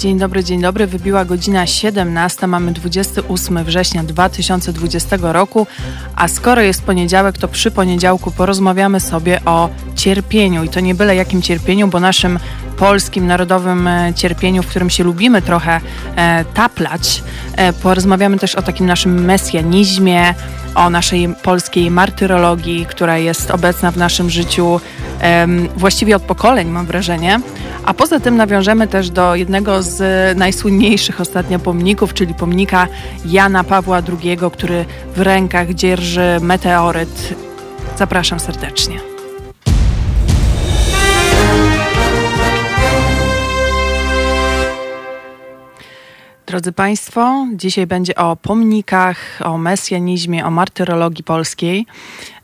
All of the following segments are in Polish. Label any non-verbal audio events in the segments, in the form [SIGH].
Dzień dobry, dzień dobry. Wybiła godzina 17. Mamy 28 września 2020 roku. A skoro jest poniedziałek, to przy poniedziałku porozmawiamy sobie o cierpieniu. I to nie byle jakim cierpieniu, bo naszym polskim narodowym e, cierpieniu, w którym się lubimy trochę e, taplać. E, porozmawiamy też o takim naszym mesjanizmie, o naszej polskiej martyrologii, która jest obecna w naszym życiu właściwie od pokoleń, mam wrażenie. A poza tym nawiążemy też do jednego z najsłynniejszych ostatnio pomników, czyli pomnika Jana Pawła II, który w rękach dzierży meteoryt. Zapraszam serdecznie. Drodzy Państwo, dzisiaj będzie o pomnikach, o mesjanizmie, o martyrologii polskiej.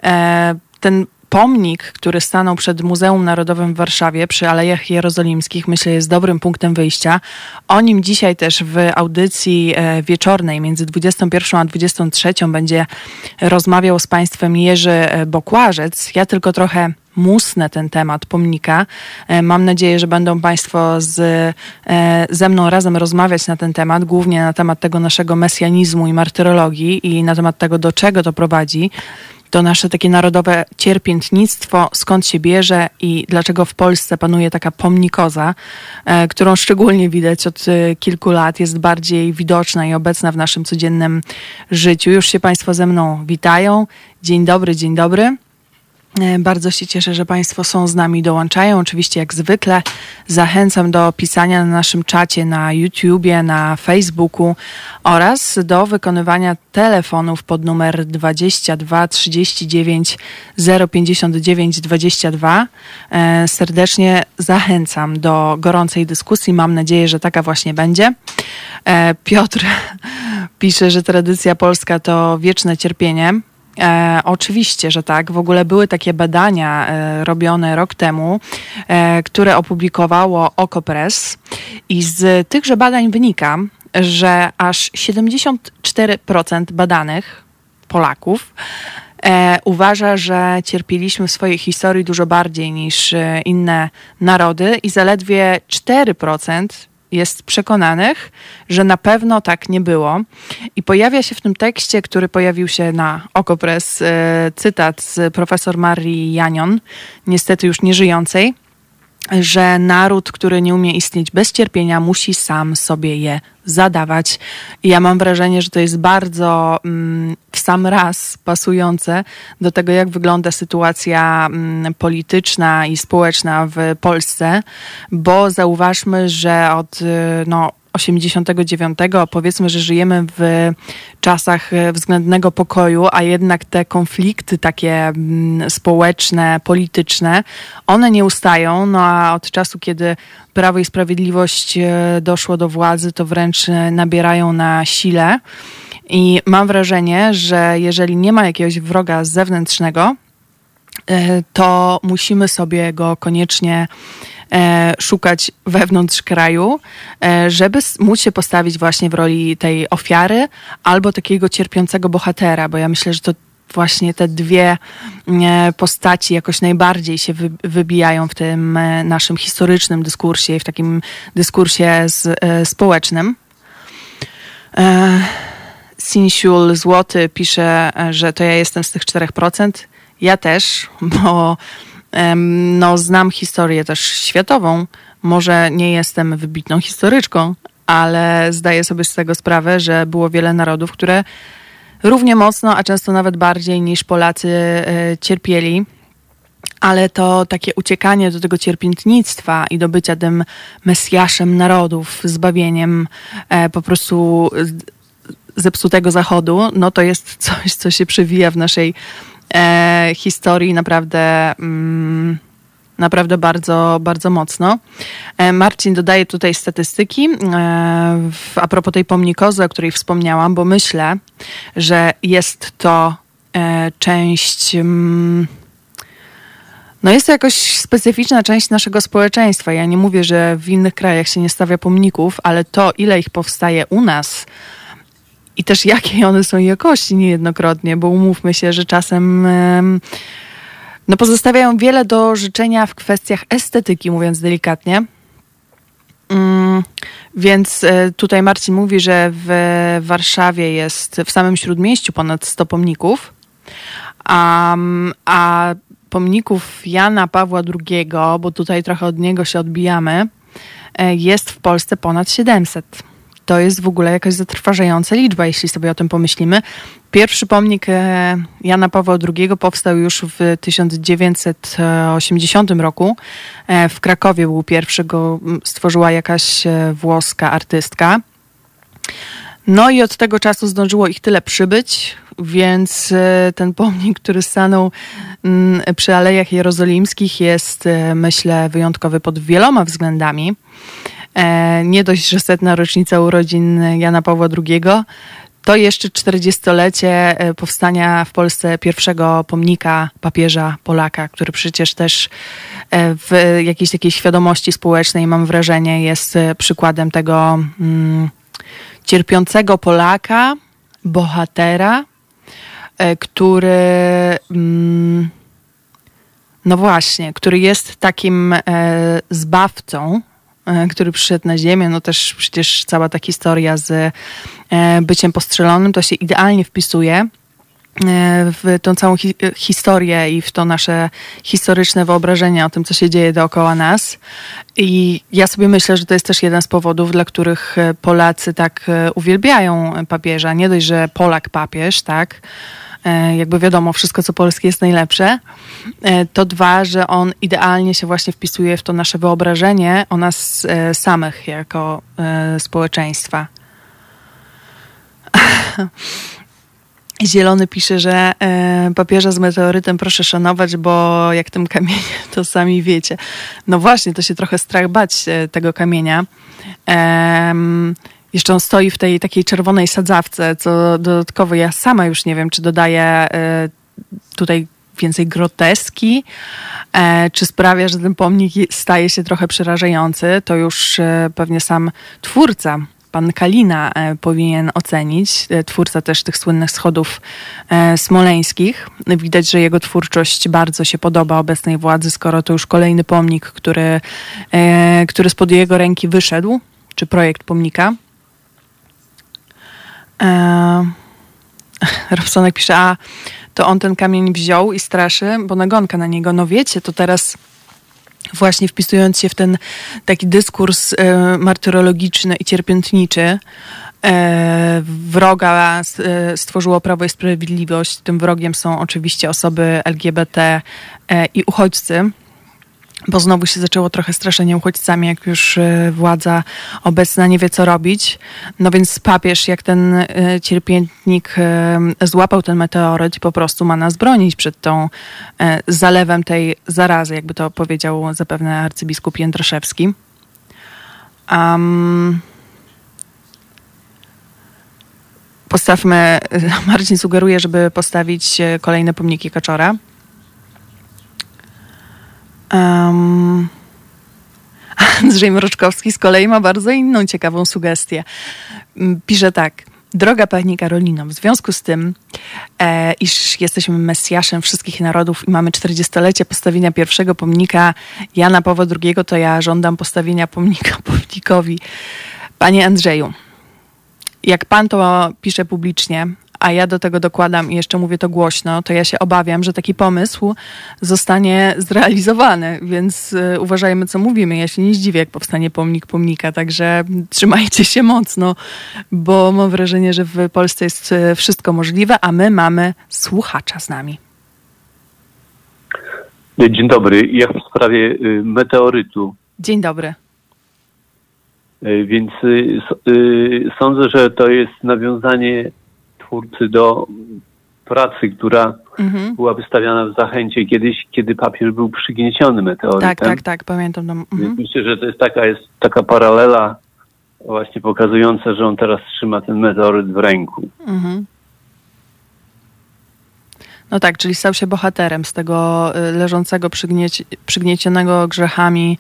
E, ten pomnik, który stanął przed Muzeum Narodowym w Warszawie przy Alejach Jerozolimskich, myślę, jest dobrym punktem wyjścia. O nim dzisiaj też w audycji e, wieczornej między 21 a 23 będzie rozmawiał z Państwem Jerzy e, Bokłażec. Ja tylko trochę musnę ten temat pomnika. E, mam nadzieję, że będą Państwo z, ze mną razem rozmawiać na ten temat, głównie na temat tego naszego mesjanizmu i martyrologii i na temat tego, do czego to prowadzi to nasze takie narodowe cierpiętnictwo, skąd się bierze i dlaczego w Polsce panuje taka pomnikoza, e, którą szczególnie widać od e, kilku lat, jest bardziej widoczna i obecna w naszym codziennym życiu. Już się Państwo ze mną witają. Dzień dobry, dzień dobry. E, bardzo się cieszę, że Państwo są z nami, dołączają. Oczywiście, jak zwykle, zachęcam do pisania na naszym czacie na YouTubie, na Facebooku oraz do wykonywania telefonów pod numer 22 39 059 22. Serdecznie zachęcam do gorącej dyskusji. Mam nadzieję, że taka właśnie będzie. E, Piotr [LAUGHS] pisze, że tradycja polska to wieczne cierpienie. E, oczywiście, że tak. W ogóle były takie badania e, robione rok temu, e, które opublikowało Okopress i z tychże badań wynika, że aż 74% badanych Polaków e, uważa, że cierpieliśmy w swojej historii dużo bardziej niż e, inne narody i zaledwie 4% jest przekonanych, że na pewno tak nie było. I pojawia się w tym tekście, który pojawił się na Okopres, e, cytat z profesor Marii Janion, niestety już nieżyjącej, że naród, który nie umie istnieć bez cierpienia, musi sam sobie je zadawać. I ja mam wrażenie, że to jest bardzo mm, w sam raz pasujące do tego, jak wygląda sytuacja mm, polityczna i społeczna w Polsce, bo zauważmy, że od y, no, 89, powiedzmy, że żyjemy w czasach e, względnego pokoju, a jednak te konflikty takie mm, społeczne, polityczne, one nie ustają, no a od czasu, kiedy Prawo i Sprawiedliwość e, doszło do władzy, to wręcz e, nabierają na sile. I mam wrażenie, że jeżeli nie ma jakiegoś wroga zewnętrznego, to musimy sobie go koniecznie szukać wewnątrz kraju, e, żeby móc się postawić właśnie w roli tej ofiary albo takiego cierpiącego bohatera, bo ja myślę, że to właśnie te dwie e, postaci jakoś najbardziej się wy, wybijają w tym e, naszym historycznym dyskursie i w takim dyskursie z, e, społecznym. Sinsiul Złoty pisze, że to ja jestem z tych 4%. Ja też, bo no, znam historię też światową. Może nie jestem wybitną historyczką, ale zdaję sobie z tego sprawę, że było wiele narodów, które równie mocno, a często nawet bardziej niż Polacy e, cierpieli. Ale to takie uciekanie do tego cierpiętnictwa i do bycia tym mesjaszem narodów, zbawieniem e, po prostu zepsutego zachodu, no to jest [LAUGHS] coś, co się przewija w naszej e, historii naprawdę. Mm, naprawdę bardzo, bardzo mocno. E, Marcin dodaje tutaj statystyki e, a propos tej pomnikozy, o której wspomniałam, bo myślę, że jest to e, część. Mm, no jest to jakoś specyficzna część naszego społeczeństwa. Ja nie mówię, że w innych krajach się nie stawia pomników, ale to, ile ich powstaje u nas, i też jakiej one są jakości niejednokrotnie, bo umówmy się, że czasem no pozostawiają wiele do życzenia w kwestiach estetyki, mówiąc delikatnie. Mm, więc e, tutaj Marcin mówi, że w Warszawie jest w samym śródmieściu ponad 100 pomników, a, a pomników Jana Pawła II, bo tutaj trochę od niego się odbijamy, e, jest w Polsce ponad 700 to jest w ogóle jakaś zatrważająca liczba, jeśli sobie o tym pomyślimy. Pierwszy pomnik e, Jana Pawła II powstał już w 1980 roku. E, w Krakowie był pierwszy, go stworzyła jakaś e, włoska artystka. No i od tego czasu zdążyło ich tyle przybyć, więc ten pomnik, który stanął przy Alejach Jerozolimskich jest, myślę, wyjątkowy pod wieloma względami. E, nie dość, że setna rocznica urodzin Jana Pawła II, to jeszcze 40-lecie e, powstania w Polsce pierwszego pomnika papieża Polaka, który przecież też e, w jakiejś takiej świadomości społecznej, mam wrażenie, jest przykładem tego mm, cierpiącego Polaka, bohatera, który. Mm, no właśnie, który jest takim zbawcą który przyszedł na ziemię, no też przecież cała ta historia z e, byciem postrzelonym, to się idealnie wpisuje e, w tą całą hi historię i w to nasze historyczne wyobrażenie o tym, co się dzieje dookoła nas. I ja sobie myślę, że to jest też jeden z powodów, dla których Polacy tak uwielbiają papieża. Nie dość, że Polak papież, tak? E, jakby wiadomo, wszystko co polskie jest najlepsze, e, to dwa, że on idealnie się właśnie wpisuje w to nasze wyobrażenie o nas e, samych jako społeczeństwa. [LAUGHS] Zielony pisze, że papieża z meteorytem proszę szanować, bo jak tym kamieniem, [LAUGHS] to sami wiecie. No właśnie, to się trochę strach bać tego kamienia. Jeszcze on stoi w tej takiej czerwonej sadzawce, co dodatkowo ja sama już nie wiem, czy dodaję e, tutaj więcej groteski, e, czy sprawia, że ten pomnik staje się trochę przerażający, to już e, pewnie sam twórca, pan Kalina, powinien ocenić. Twórca też tych słynnych schodów smoleńskich. Widać, że jego twórczość bardzo się podoba obecnej władzy, skoro to już kolejny pomnik, który, który spod jego ręki wyszedł, czy projekt pomnika. E, [LAUGHS] Robsonek pisze, a to on ten kamień wziął i straszy, bo nagonka na niego. No wiecie, to teraz właśnie wpisując się w ten taki dyskurs e, martyrologiczny i cierpiętniczy, e, wroga e, stworzyło Prawo i Sprawiedliwość. Tym wrogiem są oczywiście osoby LGBT e, i uchodźcy bo znowu się zaczęło trochę straszenie uchodźcami, jak już e, władza obecna nie wie, co robić. No więc papież, jak ten e, cierpiętnik e, złapał ten meteoryt po prostu ma nas bronić przed tą zalewem tej zarazy, jakby to powiedział zapewne arcybiskup Jędraszewski. Um, postawmy, [LAUGHS] Marcin sugeruje, żeby postawić kolejne pomniki Kaczora. Um, [LAUGHS] Andrzej Mroczkowski z kolei ma bardzo inną ciekawą sugestię. Mm, pisze tak. Droga Pani Karolino, w związku z tym, e, iż jesteśmy Mesjaszem wszystkich narodów i mamy 40-lecie postawienia pierwszego pomnika Jana Pawła II, to ja żądam postawienia pomnika [LAUGHS] pomnikowi. Panie Andrzeju, jak Pan to pisze publicznie, a ja do tego dokładam i jeszcze mówię to głośno, to ja się obawiam, że taki pomysł zostanie zrealizowany, więc y, uważajmy, co mówimy. Ja się nie zdziwię, jak powstanie pomnik pomnika, także trzymajcie się mocno, bo mam wrażenie, że w Polsce jest y, wszystko możliwe, a my mamy słuchacza z nami. Dzień dobry. Ja w sprawie y, meteorytu. Dzień dobry. Więc sądzę, że to jest nawiązanie twórcy do pracy, która mhm. była wystawiana w Zachęcie kiedyś, kiedy papież był przygnieciony meteorytem. Tak, tak, tak, pamiętam. Mhm. Myślę, że to jest taka, jest taka paralela właśnie pokazująca, że on teraz trzyma ten meteoryt w ręku. Mhm. No tak, czyli stał się bohaterem z tego y, leżącego przygnieci, przygniecionego grzechami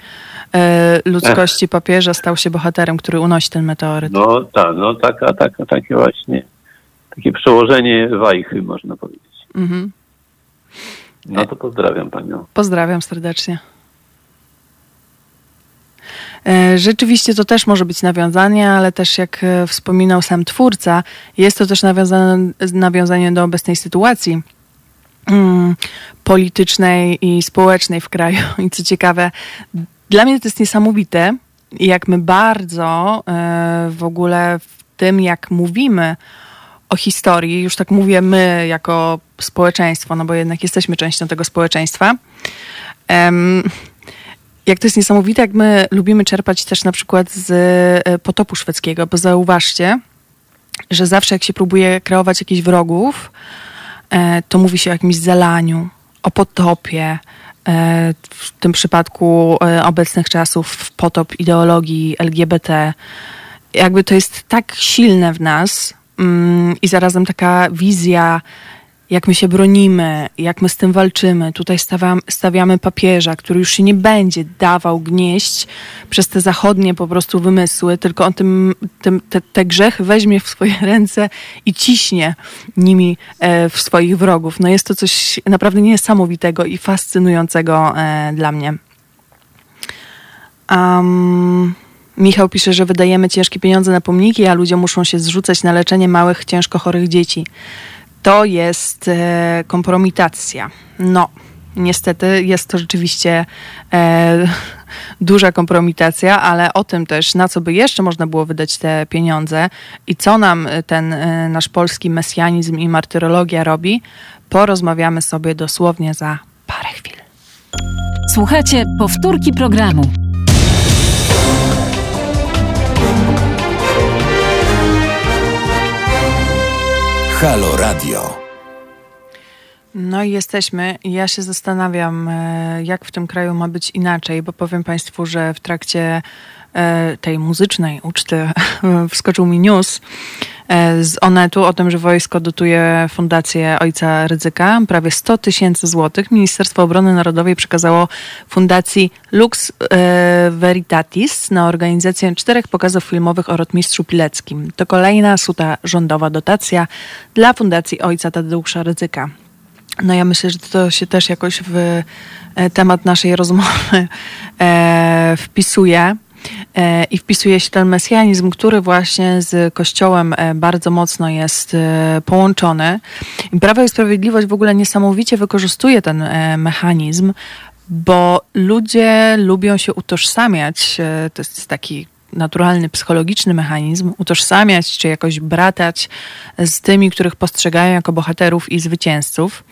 y, ludzkości papieża, stał się bohaterem, który unosi ten meteoryt. No tak, no taka, taka, takie właśnie takie przełożenie wajchy, można powiedzieć. Mhm. No to pozdrawiam panią. Pozdrawiam serdecznie. E, rzeczywiście to też może być nawiązanie, ale też jak e, wspominał sam twórca, jest to też nawiązane, nawiązanie do obecnej sytuacji mm, politycznej i społecznej w kraju. [LAUGHS] I co ciekawe, dla mnie to jest niesamowite, jak my bardzo e, w ogóle w tym, jak mówimy o historii, już tak mówię my jako społeczeństwo, no bo jednak jesteśmy częścią tego społeczeństwa. Jak to jest niesamowite, jak my lubimy czerpać też na przykład z e, potopu szwedzkiego, bo zauważcie, że zawsze jak się próbuje kreować jakichś wrogów, e, to mówi się o jakimś zalaniu, o potopie, e, w tym przypadku obecnych czasów potop ideologii LGBT. Jakby to jest tak silne w nas i zarazem taka wizja jak my się bronimy, jak my z tym walczymy. Tutaj stawiamy, stawiamy papieża, który już się nie będzie dawał gnieść przez te zachodnie po prostu wymysły, tylko on tym, tym, te, te grzechy weźmie w swoje [LAUGHS] ręce i ciśnie nimi e, w swoich wrogów. No jest to coś naprawdę niesamowitego i fascynującego e, dla mnie. Um, Michał pisze, że wydajemy ciężkie pieniądze na pomniki, a ludzie muszą się zrzucać na leczenie małych, ciężko chorych dzieci to jest e, kompromitacja. No, niestety jest to rzeczywiście e, [LAUGHS] duża kompromitacja, ale o tym też, na co by jeszcze można było wydać te pieniądze i co nam ten e, nasz polski mesjanizm i martyrologia robi, porozmawiamy sobie dosłownie za parę chwil. Słuchajcie powtórki programu. Halo Radio. No i jesteśmy. Ja się zastanawiam, e, jak w tym kraju ma być inaczej, bo powiem Państwu, że w trakcie tej muzycznej uczty [LAUGHS] wskoczył mi news e, z Onetu o tym, że wojsko dotuje fundację Ojca Rydzyka. Prawie 100 tysięcy złotych Ministerstwo Obrony Narodowej przekazało fundacji Lux Veritatis na organizację czterech pokazów filmowych o rotmistrzu Pileckim. To kolejna suta rządowa dotacja dla fundacji Ojca Tadeusza Rydzyka. No ja myślę, że to się też jakoś w e, temat naszej rozmowy e, wpisuje. E, I wpisuje się ten mesjanizm, który właśnie z Kościołem e, bardzo mocno jest e, połączony. Prawo i Sprawiedliwość w ogóle niesamowicie wykorzystuje ten mechanizm, bo ludzie lubią się utożsamiać. To jest taki naturalny, psychologiczny mechanizm, utożsamiać czy jakoś bratać z tymi, których postrzegają jako bohaterów i zwycięzców.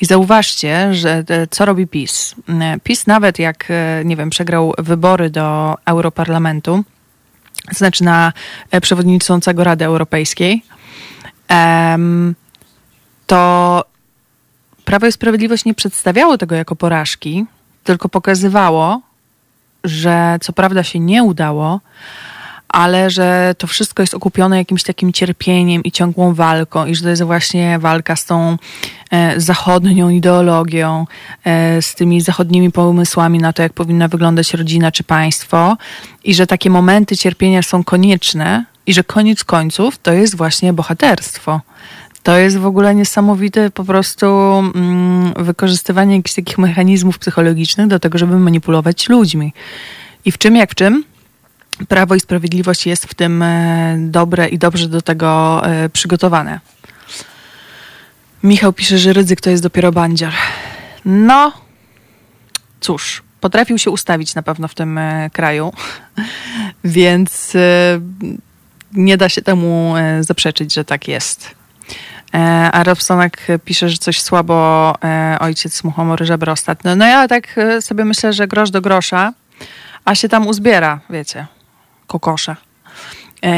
I zauważcie, że e, co robi PiS? E, PiS nawet jak, e, nie wiem, przegrał wybory do Europarlamentu, znaczy na przewodniczącego Rady Europejskiej, to Prawo i Sprawiedliwość nie przedstawiało tego jako porażki, tylko pokazywało, że co prawda się nie udało, ale że to wszystko jest okupione jakimś takim cierpieniem i ciągłą walką, i że to jest właśnie walka z tą e, zachodnią ideologią, e, z tymi zachodnimi pomysłami na to, jak powinna wyglądać rodzina czy państwo, i że takie momenty cierpienia są konieczne, i że koniec końców to jest właśnie bohaterstwo. To jest w ogóle niesamowite po prostu mm, wykorzystywanie jakichś takich mechanizmów psychologicznych do tego, żeby manipulować ludźmi. I w czym jak w czym? Prawo i Sprawiedliwość jest w tym e, dobre i dobrze do tego e, przygotowane. Michał pisze, że ryzyk to jest dopiero bandzior. No, cóż, potrafił się ustawić na pewno w tym e, kraju, [LAUGHS] więc nie da się temu zaprzeczyć, że tak jest. E, a Robsonek pisze, że coś słabo e, ojciec muchomory żebra ostatnio. No ja tak e, sobie myślę, że grosz do grosza, a się tam uzbiera, wiecie, kokosze.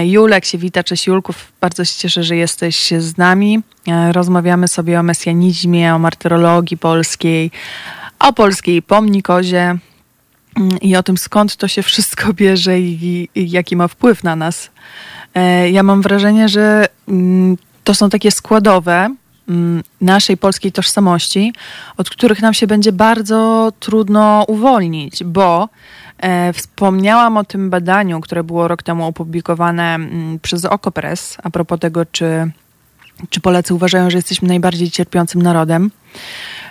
Julek się wita, cześć Julków, bardzo się cieszę, że jesteś z nami. Rozmawiamy sobie o mesjanizmie, o martyrologii polskiej, o polskiej pomnikozie mm, i o tym, skąd to się wszystko bierze i, i jaki ma wpływ na nas. Ja mam wrażenie, że mm, to są takie składowe mm, naszej polskiej tożsamości, od których nam się będzie bardzo trudno uwolnić, bo e, wspomniałam o tym badaniu, które było rok temu opublikowane mm, przez Okopres a propos tego, czy, czy Polacy uważają, że jesteśmy najbardziej cierpiącym narodem.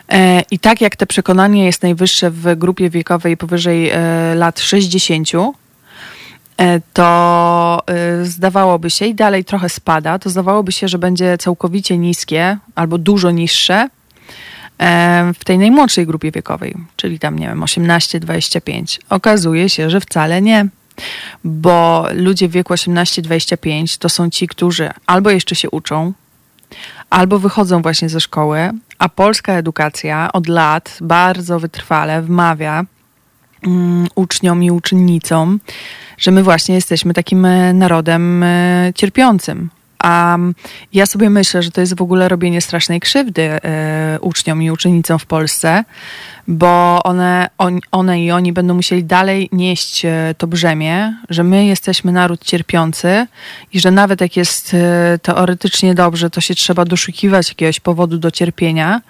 E, I tak jak te przekonanie jest najwyższe w grupie wiekowej powyżej e, lat 60, e, to y, zdawałoby się i dalej trochę spada, to zdawałoby się, że będzie całkowicie niskie albo dużo niższe w tej najmłodszej grupie wiekowej, czyli tam, nie wiem, 18-25. Okazuje się, że wcale nie bo ludzie w wieku 18-25 to są ci, którzy albo jeszcze się uczą, albo wychodzą właśnie ze szkoły, a polska edukacja od lat bardzo wytrwale wmawia uczniom i uczennicom, że my właśnie jesteśmy takim e, narodem e, cierpiącym. A ja sobie myślę, że to jest w ogóle robienie strasznej krzywdy e, uczniom i uczennicom w Polsce, bo one, on, one i oni będą musieli dalej nieść e, to brzemię, że my jesteśmy naród cierpiący i że nawet jak jest e, teoretycznie dobrze, to się trzeba doszukiwać jakiegoś powodu do cierpienia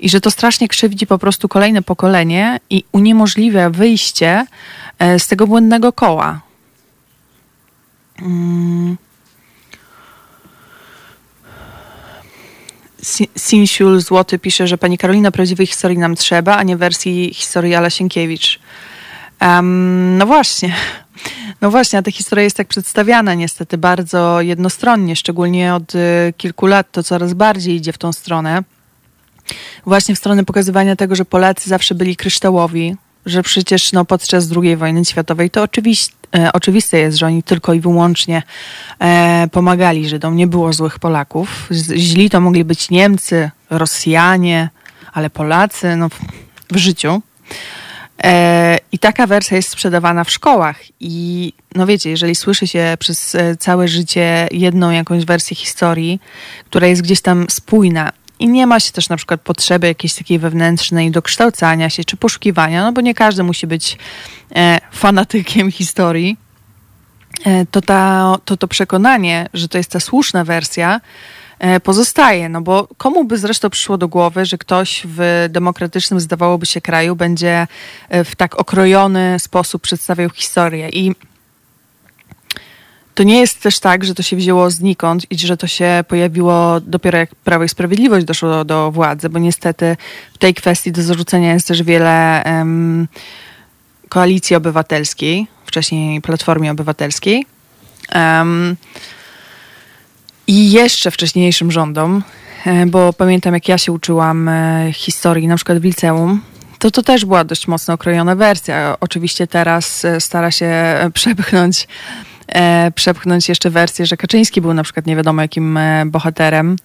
i że to strasznie krzywdzi po prostu kolejne pokolenie i uniemożliwia wyjście z tego błędnego koła. Mm. Sinsiul Złoty pisze, że pani Karolina prawdziwej historii nam trzeba, a nie wersji historii Ala Sienkiewicz. Um, no właśnie. No właśnie, a ta historia jest tak przedstawiana niestety bardzo jednostronnie, szczególnie od y, kilku lat to coraz bardziej idzie w tą stronę. Właśnie w stronę pokazywania tego, że Polacy zawsze byli kryształowi, że przecież no, podczas II wojny światowej to oczywiście, oczywiste jest, że oni tylko i wyłącznie e, pomagali Żydom. Nie było złych Polaków. Źli to mogli być Niemcy, Rosjanie, ale Polacy no, w, w życiu. E, I taka wersja jest sprzedawana w szkołach. I no wiecie, jeżeli słyszy się przez e, całe życie jedną jakąś wersję historii, która jest gdzieś tam spójna i nie ma się też na przykład potrzeby jakiejś takiej wewnętrznej dokształcania się czy poszukiwania, no bo nie każdy musi być e, fanatykiem historii. E, to, ta, to to przekonanie, że to jest ta słuszna wersja, e, pozostaje. No bo komu by zresztą przyszło do głowy, że ktoś w demokratycznym, zdawałoby się, kraju będzie w tak okrojony sposób przedstawiał historię. I to nie jest też tak, że to się wzięło znikąd i że to się pojawiło dopiero jak Prawo i Sprawiedliwość doszło do, władzy, bo niestety w tej kwestii do zarzucenia jest też wiele um, koalicji obywatelskiej, wcześniej Platformie Obywatelskiej. Um, I jeszcze wcześniejszym rządom, e, bo pamiętam jak ja się uczyłam e, historii na przykład w liceum, to to też była dość mocno okrojona wersja. Oczywiście teraz e, stara się przepchnąć przepchnąć jeszcze wersję, że Kaczyński był na przykład nie wiadomo jakim e, bohaterem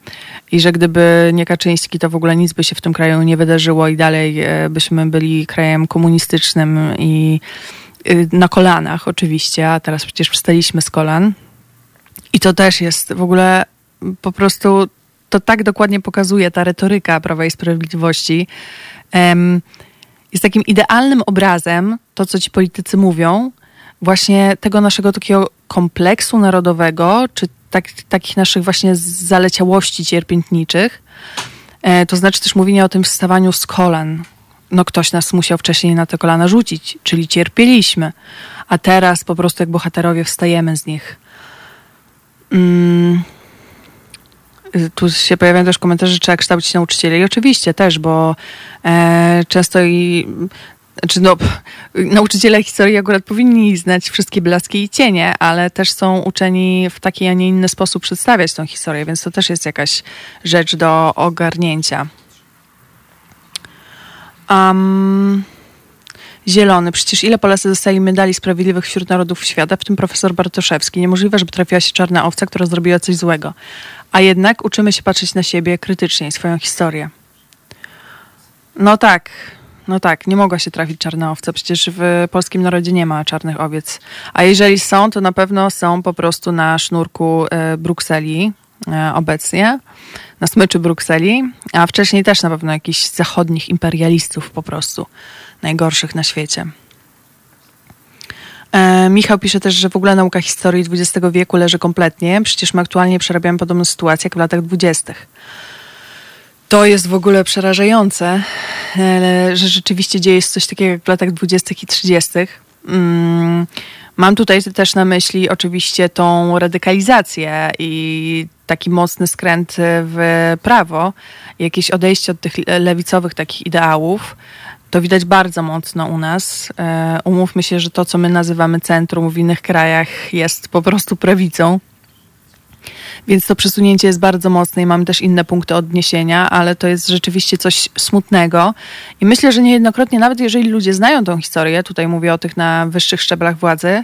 i że gdyby nie Kaczyński, to w ogóle nic by się w tym kraju nie wydarzyło i dalej e, byśmy byli krajem komunistycznym i e, na kolanach oczywiście, a teraz przecież wstaliśmy z kolan. I to też jest w ogóle po prostu, to tak dokładnie pokazuje ta retoryka Prawa i Sprawiedliwości. jest takim idealnym obrazem to, co ci politycy mówią, właśnie tego naszego takiego kompleksu narodowego, czy tak, takich naszych właśnie zaleciałości cierpiętniczych. E, to znaczy też mówienie o tym wstawaniu z kolan. No ktoś nas musiał wcześniej na te kolana rzucić, czyli cierpieliśmy, a teraz po prostu jak bohaterowie wstajemy z nich. Mm. Tu się pojawiają też komentarze, że trzeba kształcić nauczycieli. I oczywiście też, bo e, często i znaczy no, nauczyciele historii akurat powinni znać wszystkie blaski i cienie, ale też są uczeni w taki, a nie inny sposób przedstawiać tą historię, więc to też jest jakaś rzecz do ogarnięcia. Um, zielony. Przecież ile Polacy dostali medali sprawiedliwych wśród narodów świata, w tym profesor Bartoszewski. Niemożliwe, żeby trafiła się czarna owca, która zrobiła coś złego. A jednak uczymy się patrzeć na siebie krytycznie i swoją historię. No tak, no tak, nie mogła się trafić czarna owca. Przecież w polskim narodzie nie ma czarnych owiec. A jeżeli są, to na pewno są po prostu na sznurku e, Brukseli e, obecnie, na smyczy Brukseli, a wcześniej też na pewno jakichś zachodnich imperialistów po prostu, najgorszych na świecie. E, Michał pisze też, że w ogóle nauka historii XX wieku leży kompletnie. Przecież my aktualnie przerabiamy podobną sytuację jak w latach dwudziestych. To jest w ogóle przerażające, że rzeczywiście dzieje się coś takiego jak w latach 20. i 30. Mm, mam tutaj też na myśli oczywiście tą radykalizację i taki mocny skręt w prawo, jakieś odejście od tych lewicowych takich ideałów. To widać bardzo mocno u nas. E, umówmy się, że to, co my nazywamy centrum w innych krajach, jest po prostu prawicą. Więc to przesunięcie jest bardzo mocne i mamy też inne punkty odniesienia, ale to jest rzeczywiście coś smutnego. I myślę, że niejednokrotnie, nawet jeżeli ludzie znają tą historię, tutaj mówię o tych na wyższych szczeblach władzy,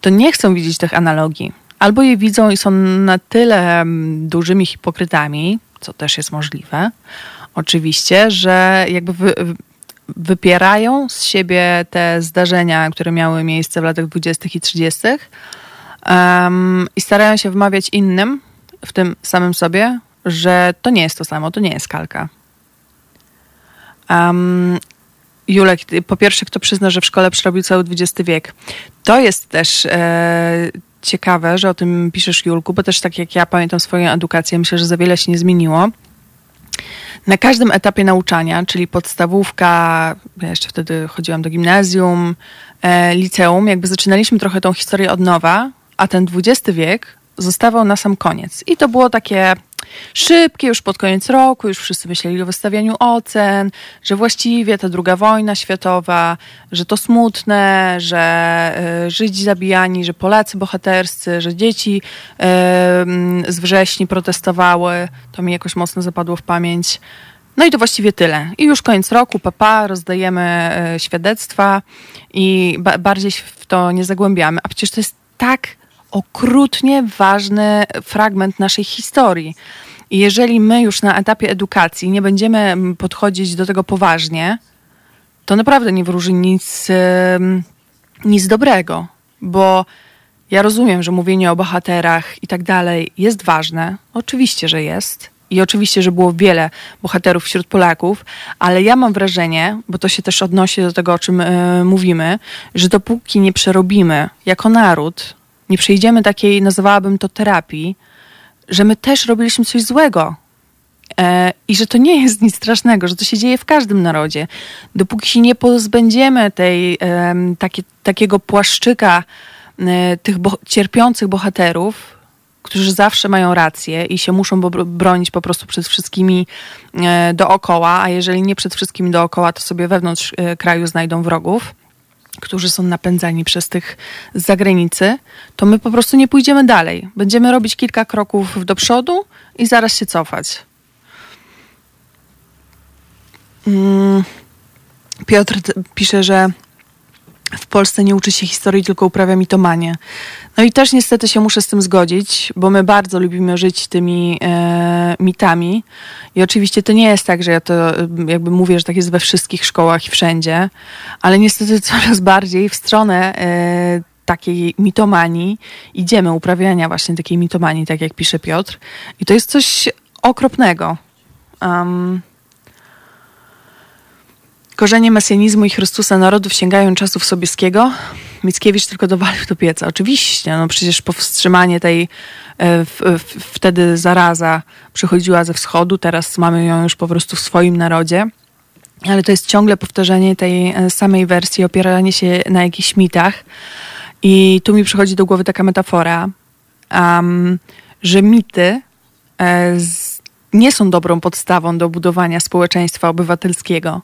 to nie chcą widzieć tych analogii. Albo je widzą i są na tyle mm, dużymi hipokrytami, co też jest możliwe, oczywiście, że jakby wy, wypierają z siebie te zdarzenia, które miały miejsce w latach 20. i 30. Um, i starają się wmawiać innym, w tym samym sobie, że to nie jest to samo, to nie jest kalka. Um, Julek, po pierwsze, kto przyzna, że w szkole przerobił cały XX wiek. To jest też e, ciekawe, że o tym piszesz, Julku, bo też tak jak ja pamiętam swoją edukację, myślę, że za wiele się nie zmieniło. Na każdym etapie nauczania, czyli podstawówka, ja jeszcze wtedy chodziłam do gimnazjum, e, liceum, jakby zaczynaliśmy trochę tą historię od nowa, a ten XX wiek zostawał na sam koniec. I to było takie szybkie, już pod koniec roku, już wszyscy myśleli o wystawianiu ocen, że właściwie ta druga wojna światowa, że to smutne, że y, Żydzi zabijani, że Polacy bohaterscy, że dzieci y, z wrześni protestowały. To mi jakoś mocno zapadło w pamięć. No i to właściwie tyle. I już koniec roku, papa, rozdajemy y, świadectwa i ba bardziej w to nie zagłębiamy. A przecież to jest tak okrutnie ważny fragment naszej historii. I jeżeli my już na etapie edukacji nie będziemy podchodzić do tego poważnie, to naprawdę nie wróży nic, nic dobrego, bo ja rozumiem, że mówienie o bohaterach i tak dalej jest ważne. Oczywiście, że jest. I oczywiście, że było wiele bohaterów wśród Polaków, ale ja mam wrażenie, bo to się też odnosi do tego, o czym y, mówimy, że dopóki nie przerobimy jako naród nie przejdziemy takiej, nazwałabym to terapii, że my też robiliśmy coś złego. E, I że to nie jest nic strasznego, że to się dzieje w każdym narodzie. Dopóki się nie pozbędziemy tej, takie, takiego płaszczyka e, tych bo cierpiących bohaterów, którzy zawsze mają rację i się muszą bronić po prostu przed wszystkimi e, dookoła, a jeżeli nie przed wszystkimi dookoła, to sobie wewnątrz kraju znajdą wrogów którzy są napędzani przez tych z zagranicy, to my po prostu nie pójdziemy dalej. Będziemy robić kilka kroków do przodu i zaraz się cofać. Mm. Piotr pisze, że Polsce nie uczy się historii, tylko uprawia mitomanię. No i też niestety się muszę z tym zgodzić, bo my bardzo lubimy żyć tymi e, mitami. I oczywiście to nie jest tak, że ja to e, jakby mówię, że tak jest we wszystkich szkołach i wszędzie, ale niestety [LAUGHS] coraz bardziej w stronę e, takiej mitomanii idziemy, uprawiania właśnie takiej mitomanii, tak jak pisze Piotr. I to jest coś okropnego. Um, Korzenie mesjanizmu i Chrystusa narodów sięgają czasów Sobieskiego. Mickiewicz tylko dowalił do pieca. Oczywiście, no przecież powstrzymanie tej e, w, w, wtedy zaraza przychodziła ze wschodu, teraz mamy ją już po prostu w swoim narodzie. Ale to jest ciągle powtarzanie tej e, samej wersji, opieranie się na jakichś mitach. I tu mi przychodzi do głowy taka metafora, um, że mity e, z, nie są dobrą podstawą do budowania społeczeństwa obywatelskiego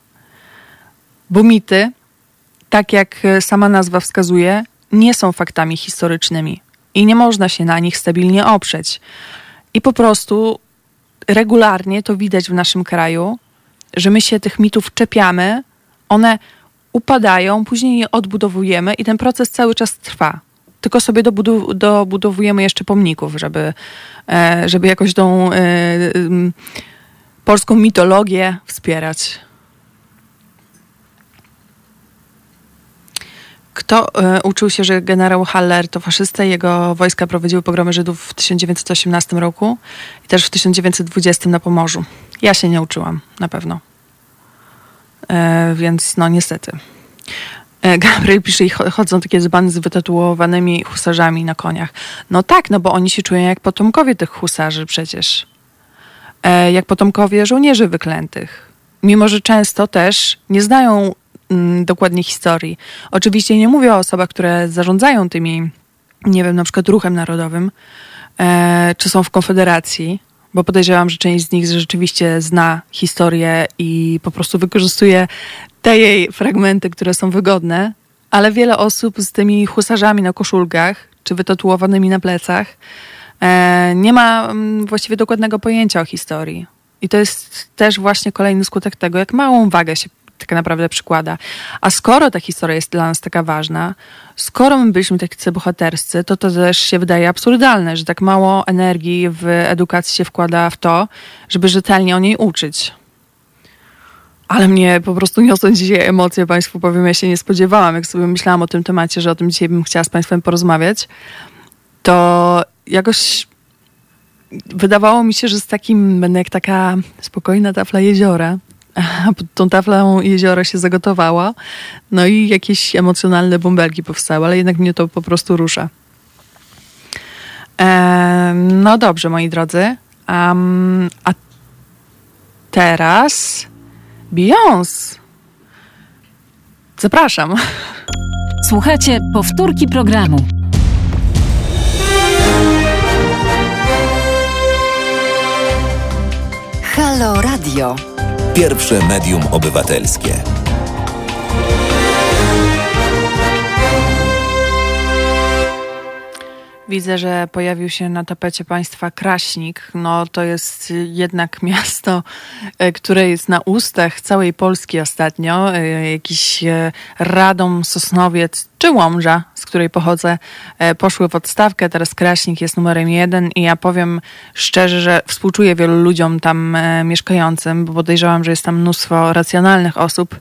bo mity, tak jak sama nazwa wskazuje, nie są faktami historycznymi i nie można się na nich stabilnie oprzeć. I po prostu regularnie to widać w naszym kraju, że my się tych mitów czepiamy, one upadają, później je odbudowujemy i ten proces cały czas trwa. Tylko sobie dobudu- dobudowujemy jeszcze pomników, żeby, e, żeby jakoś tą e, polską mitologię wspierać. Kto y, uczył się, że generał Haller to faszysta i jego wojska prowadziły pogromy Żydów w 1918 roku i też w 1920 na Pomorzu? Ja się nie uczyłam, na pewno. Y, więc no niestety. Y, Gabriel pisze, i chodzą takie dzbany z wytatuowanymi husarzami na koniach. No tak, no bo oni się czują jak potomkowie tych husarzy przecież. Jak potomkowie żołnierzy wyklętych. Mimo, że często też nie znają dokładnie historii. Oczywiście nie mówię o osobach, które zarządzają tymi, nie wiem, na przykład ruchem narodowym, e, czy są w konfederacji, bo podejrzewam, że część z nich rzeczywiście zna historię i po prostu wykorzystuje te jej fragmenty, które są wygodne, ale wiele osób z tymi husarzami na koszulkach czy wytatuowanymi na plecach e, nie ma mm, właściwie dokładnego pojęcia o historii. I to jest też właśnie kolejny skutek tego, jak małą wagę się tak naprawdę przykłada. A skoro ta historia jest dla nas taka ważna, skoro my byliśmy tacy bohaterscy, to to też się wydaje absurdalne, że tak mało energii w edukacji się wkłada w to, żeby rzetelnie o niej uczyć. Ale mnie po prostu niosą dzisiaj emocje, Państwu powiem, ja się nie spodziewałam, jak sobie myślałam o tym temacie, że o tym dzisiaj bym chciała z Państwem porozmawiać, to jakoś wydawało mi się, że z takim będę jak taka spokojna tafla jeziora, pod tą taflą jeziora się zagotowała, no i jakieś emocjonalne bąbelki powstały, ale jednak mnie to po prostu rusza. E, no dobrze, moi drodzy. Um, a teraz Beyoncé. Zapraszam. Słuchajcie powtórki programu. Halo Radio. Pierwsze medium obywatelskie. Widzę, że pojawił się na tapecie państwa Kraśnik. No to jest jednak miasto, e, które jest na ustach całej Polski ostatnio. E, jakiś e, Radom, Sosnowiec czy Łomża, z której pochodzę, poszły w odstawkę. Teraz Kraśnik jest numerem jeden i ja powiem szczerze, że współczuję wielu ludziom tam mieszkającym, bo podejrzewam, że jest tam mnóstwo racjonalnych osób,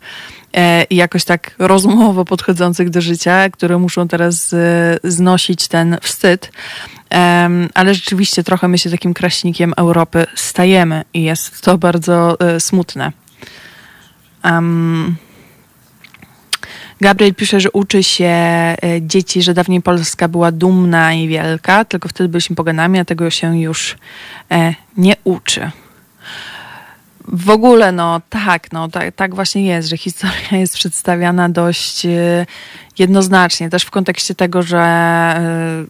E, i jakoś tak rozumowo podchodzących do życia, które muszą teraz e, znosić ten wstyd. Ale rzeczywiście trochę my się takim kraśnikiem Europy stajemy i jest to bardzo e, smutne. Um, Gabriel pisze, że uczy się dzieci, że dawniej Polska była dumna i wielka, tylko wtedy byliśmy poganami, a tego się już nie uczy. W ogóle, no tak, no tak, tak właśnie jest, że historia jest przedstawiana dość e, jednoznacznie, też w kontekście tego, że e,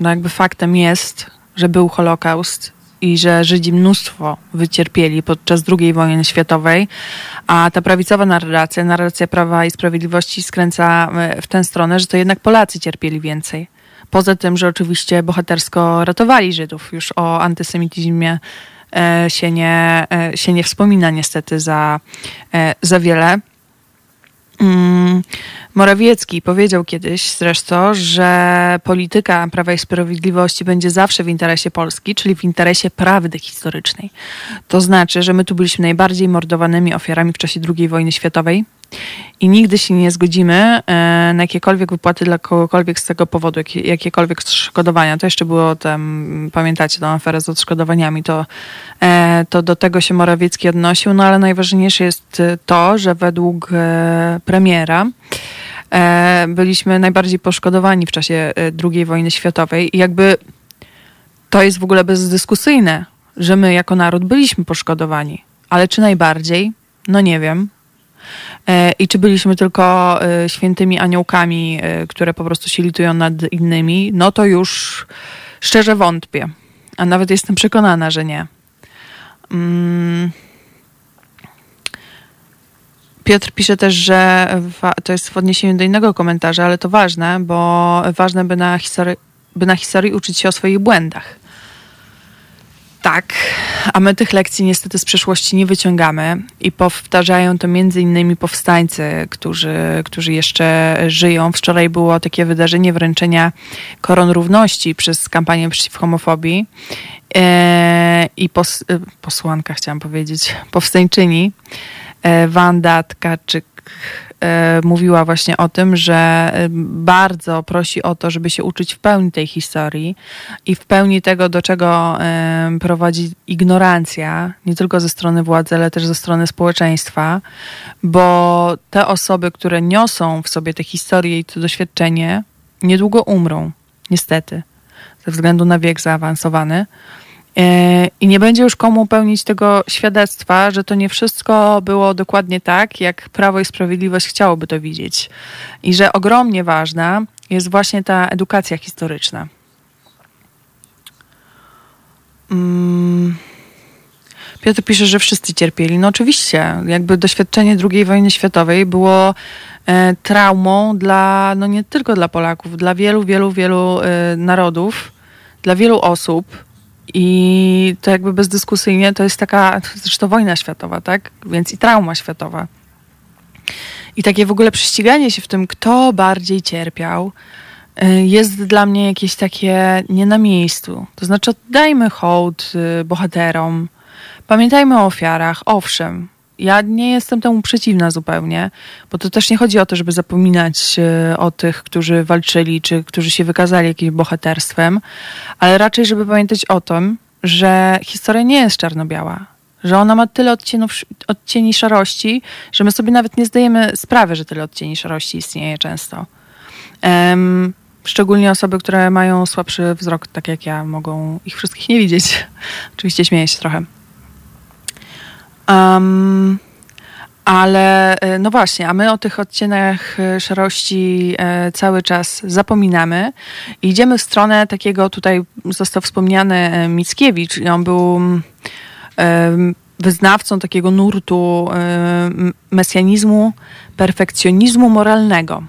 no jakby faktem jest, że był Holokaust i że Żydzi mnóstwo wycierpieli podczas II wojny światowej, a ta prawicowa narracja, narracja Prawa i Sprawiedliwości skręca e, w tę stronę, że to jednak Polacy cierpieli więcej. Poza tym, że oczywiście bohatersko ratowali Żydów. Już o antysemityzmie E, się nie, e, się nie wspomina niestety za, za wiele. Mm, Morawiecki powiedział kiedyś zresztą, że polityka Prawa i Sprawiedliwości będzie zawsze w interesie Polski, czyli w interesie prawdy historycznej. To znaczy, że my tu byliśmy najbardziej mordowanymi ofiarami w czasie II wojny światowej, i nigdy się nie zgodzimy e, na jakiekolwiek wypłaty dla kogokolwiek z tego powodu, jakiekolwiek odszkodowania. To jeszcze było tam, pamiętacie tę aferę z odszkodowaniami, to, e, to do tego się Morawiecki odnosił, no ale najważniejsze jest to, że według e, premiera byliśmy najbardziej poszkodowani w czasie II wojny światowej i jakby to jest w ogóle bezdyskusyjne, że my jako naród byliśmy poszkodowani. Ale czy najbardziej? No nie wiem. E, I czy byliśmy tylko e, świętymi aniołkami, e, które po prostu się litują nad innymi? No to już szczerze wątpię. A nawet jestem przekonana, że nie. Mm. Piotr pisze też, że to jest w odniesieniu do innego komentarza, ale to ważne, bo ważne, by na historii, by na historii uczyć się o swoich błędach. Tak, a my tych lekcji niestety z przeszłości nie wyciągamy i powtarzają to między innymi powstańcy, którzy, którzy jeszcze żyją. Wczoraj było takie wydarzenie wręczenia koron równości przez kampanię przeciw homofobii e, i pos, e, posłanka, chciałam powiedzieć, powstańczyni e, Wanda Tkaczyk mówiła właśnie o tym, że e, bardzo prosi o to, żeby się uczyć w pełni tej historii i w pełni tego, do czego e, prowadzi ignorancja, nie tylko ze strony władzy, ale też ze strony społeczeństwa, bo te osoby, które niosą w sobie tę historię i to doświadczenie, niedługo umrą, niestety, ze względu na wiek zaawansowany. E, I nie będzie już komu pełnić tego świadectwa, że to nie wszystko było dokładnie tak, jak Prawo i Sprawiedliwość chciałoby to widzieć. I że ogromnie ważna jest właśnie ta edukacja historyczna. Mm. Piotr pisze, że wszyscy cierpieli. No oczywiście, jakby doświadczenie II wojny światowej było e, traumą dla, no nie tylko dla Polaków, dla wielu, wielu, wielu e, narodów, dla wielu osób. I to jakby bezdyskusyjnie to jest taka, zresztą wojna światowa, tak? Więc i trauma światowa. I takie w ogóle prześciganie się w tym, kto bardziej cierpiał, y, jest dla mnie jakieś takie nie na miejscu. To znaczy, oddajmy hołd y, bohaterom, pamiętajmy o ofiarach, owszem. Ja nie jestem temu przeciwna zupełnie, bo to też nie chodzi o to, żeby zapominać y, o tych, którzy walczyli, czy którzy się wykazali jakimś bohaterstwem, ale raczej, żeby pamiętać o tym, że historia nie jest czarno-biała, że ona ma tyle odcienów, odcieni szarości, że my sobie nawet nie zdajemy sprawy, że tyle odcieni szarości istnieje często. Um, szczególnie osoby, które mają słabszy wzrok, tak jak ja, mogą ich wszystkich nie widzieć. [LAUGHS] Oczywiście śmieję się trochę. Um, ale e, no właśnie, a my o tych odcieniach e, szarości e, cały czas zapominamy i idziemy w stronę takiego, tutaj został wspomniany Mickiewicz, on był wyznawcą takiego nurtu mesjanizmu, perfekcjonizmu moralnego.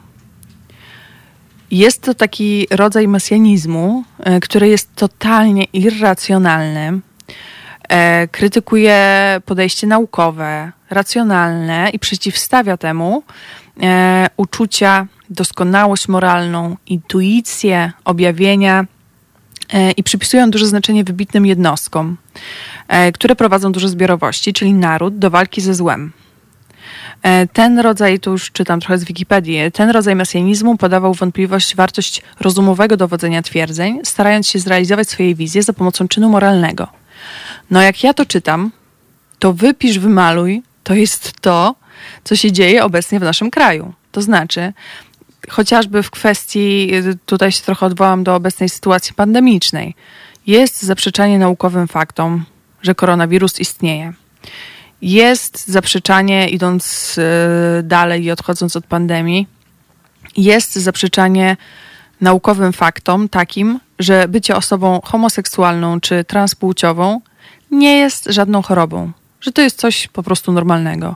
Jest to taki rodzaj mesjanizmu, który jest totalnie irracjonalny. E, krytykuje podejście naukowe, racjonalne i przeciwstawia temu e, uczucia, doskonałość moralną, intuicję, objawienia i przypisują duże znaczenie wybitnym jednostkom. E, które prowadzą duże zbiorowości, czyli naród, do walki ze złem. E, ten rodzaj, tu już czytam trochę z Wikipedii, ten rodzaj mesjanizmu podawał wątpliwość wartość rozumowego dowodzenia twierdzeń, starając się zrealizować swoje wizje za pomocą czynu moralnego. No jak ja to czytam, to wypisz, wymaluj, to jest to, co się dzieje obecnie w naszym kraju. To znaczy, chociażby w kwestii, tutaj się trochę odwołam do obecnej sytuacji pandemicznej, jest zaprzeczanie naukowym faktom, że koronawirus istnieje. Jest zaprzeczanie, idąc e, dalej i odchodząc od pandemii, jest zaprzeczanie naukowym faktom takim, że bycie osobą homoseksualną czy transpłciową nie jest żadną chorobą, że to jest coś po prostu normalnego.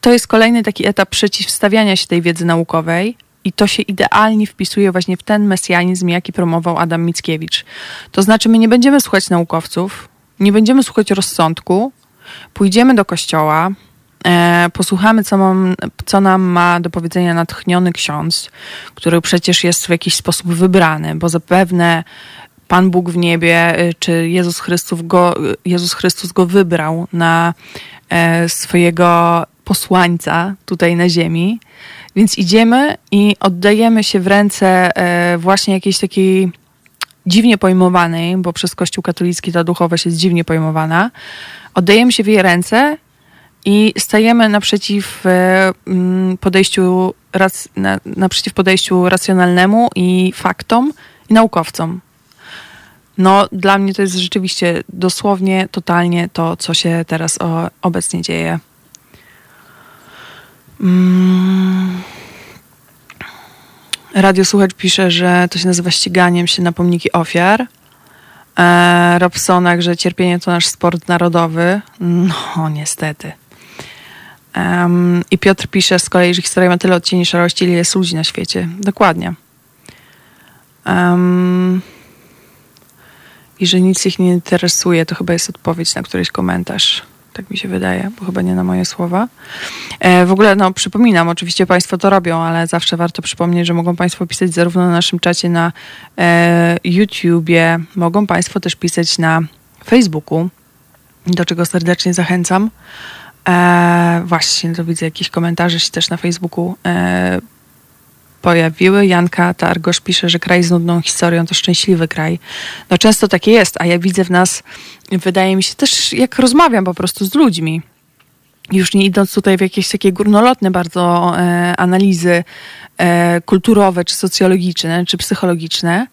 To jest kolejny taki etap przeciwstawiania się tej wiedzy naukowej, i to się idealnie wpisuje właśnie w ten mesjanizm, jaki promował Adam Mickiewicz. To znaczy, my nie będziemy słuchać naukowców, nie będziemy słuchać rozsądku, pójdziemy do kościoła, e, posłuchamy, co, mam, co nam ma do powiedzenia natchniony ksiądz, który przecież jest w jakiś sposób wybrany, bo zapewne Pan Bóg w niebie, e, czy Jezus Chrystus go, Jezus Chrystus go wybrał na e, swojego posłańca tutaj na ziemi. Więc idziemy i oddajemy się w ręce e, właśnie jakiejś takiej dziwnie pojmowanej, bo przez Kościół katolicki ta duchowość jest dziwnie pojmowana. Oddajemy się w jej ręce i stajemy naprzeciw e, mm, podejściu, naprzeciw podejściu racjonalnemu i faktom i naukowcom. No, dla mnie to jest rzeczywiście dosłownie, totalnie to, co się teraz obecnie dzieje. Mm. Radio Słuchacz pisze, że to się nazywa ściganiem się na pomniki ofiar. E, Robsonak, że cierpienie to nasz sport narodowy. No, niestety. Um, I Piotr pisze z kolei, że historia ma tyle odcieni szarości, ile jest ludzi na świecie. Dokładnie. Um, I że nic ich nie interesuje, to chyba jest odpowiedź na któryś komentarz tak mi się wydaje, bo chyba nie na moje słowa. E, w ogóle, no, przypominam, oczywiście Państwo to robią, ale zawsze warto przypomnieć, że mogą Państwo pisać zarówno na naszym czacie na e, YouTubie, mogą Państwo też pisać na Facebooku, do czego serdecznie zachęcam. E, właśnie, to widzę jakieś komentarze się też na Facebooku e, pojawiły. Janka Targosz pisze, że kraj z nudną historią to szczęśliwy kraj. No często tak jest, a ja widzę w nas, wydaje mi się też, jak rozmawiam po prostu z ludźmi, już nie idąc tutaj w jakieś takie górnolotne bardzo e, analizy e, kulturowe, czy socjologiczne, czy psychologiczne,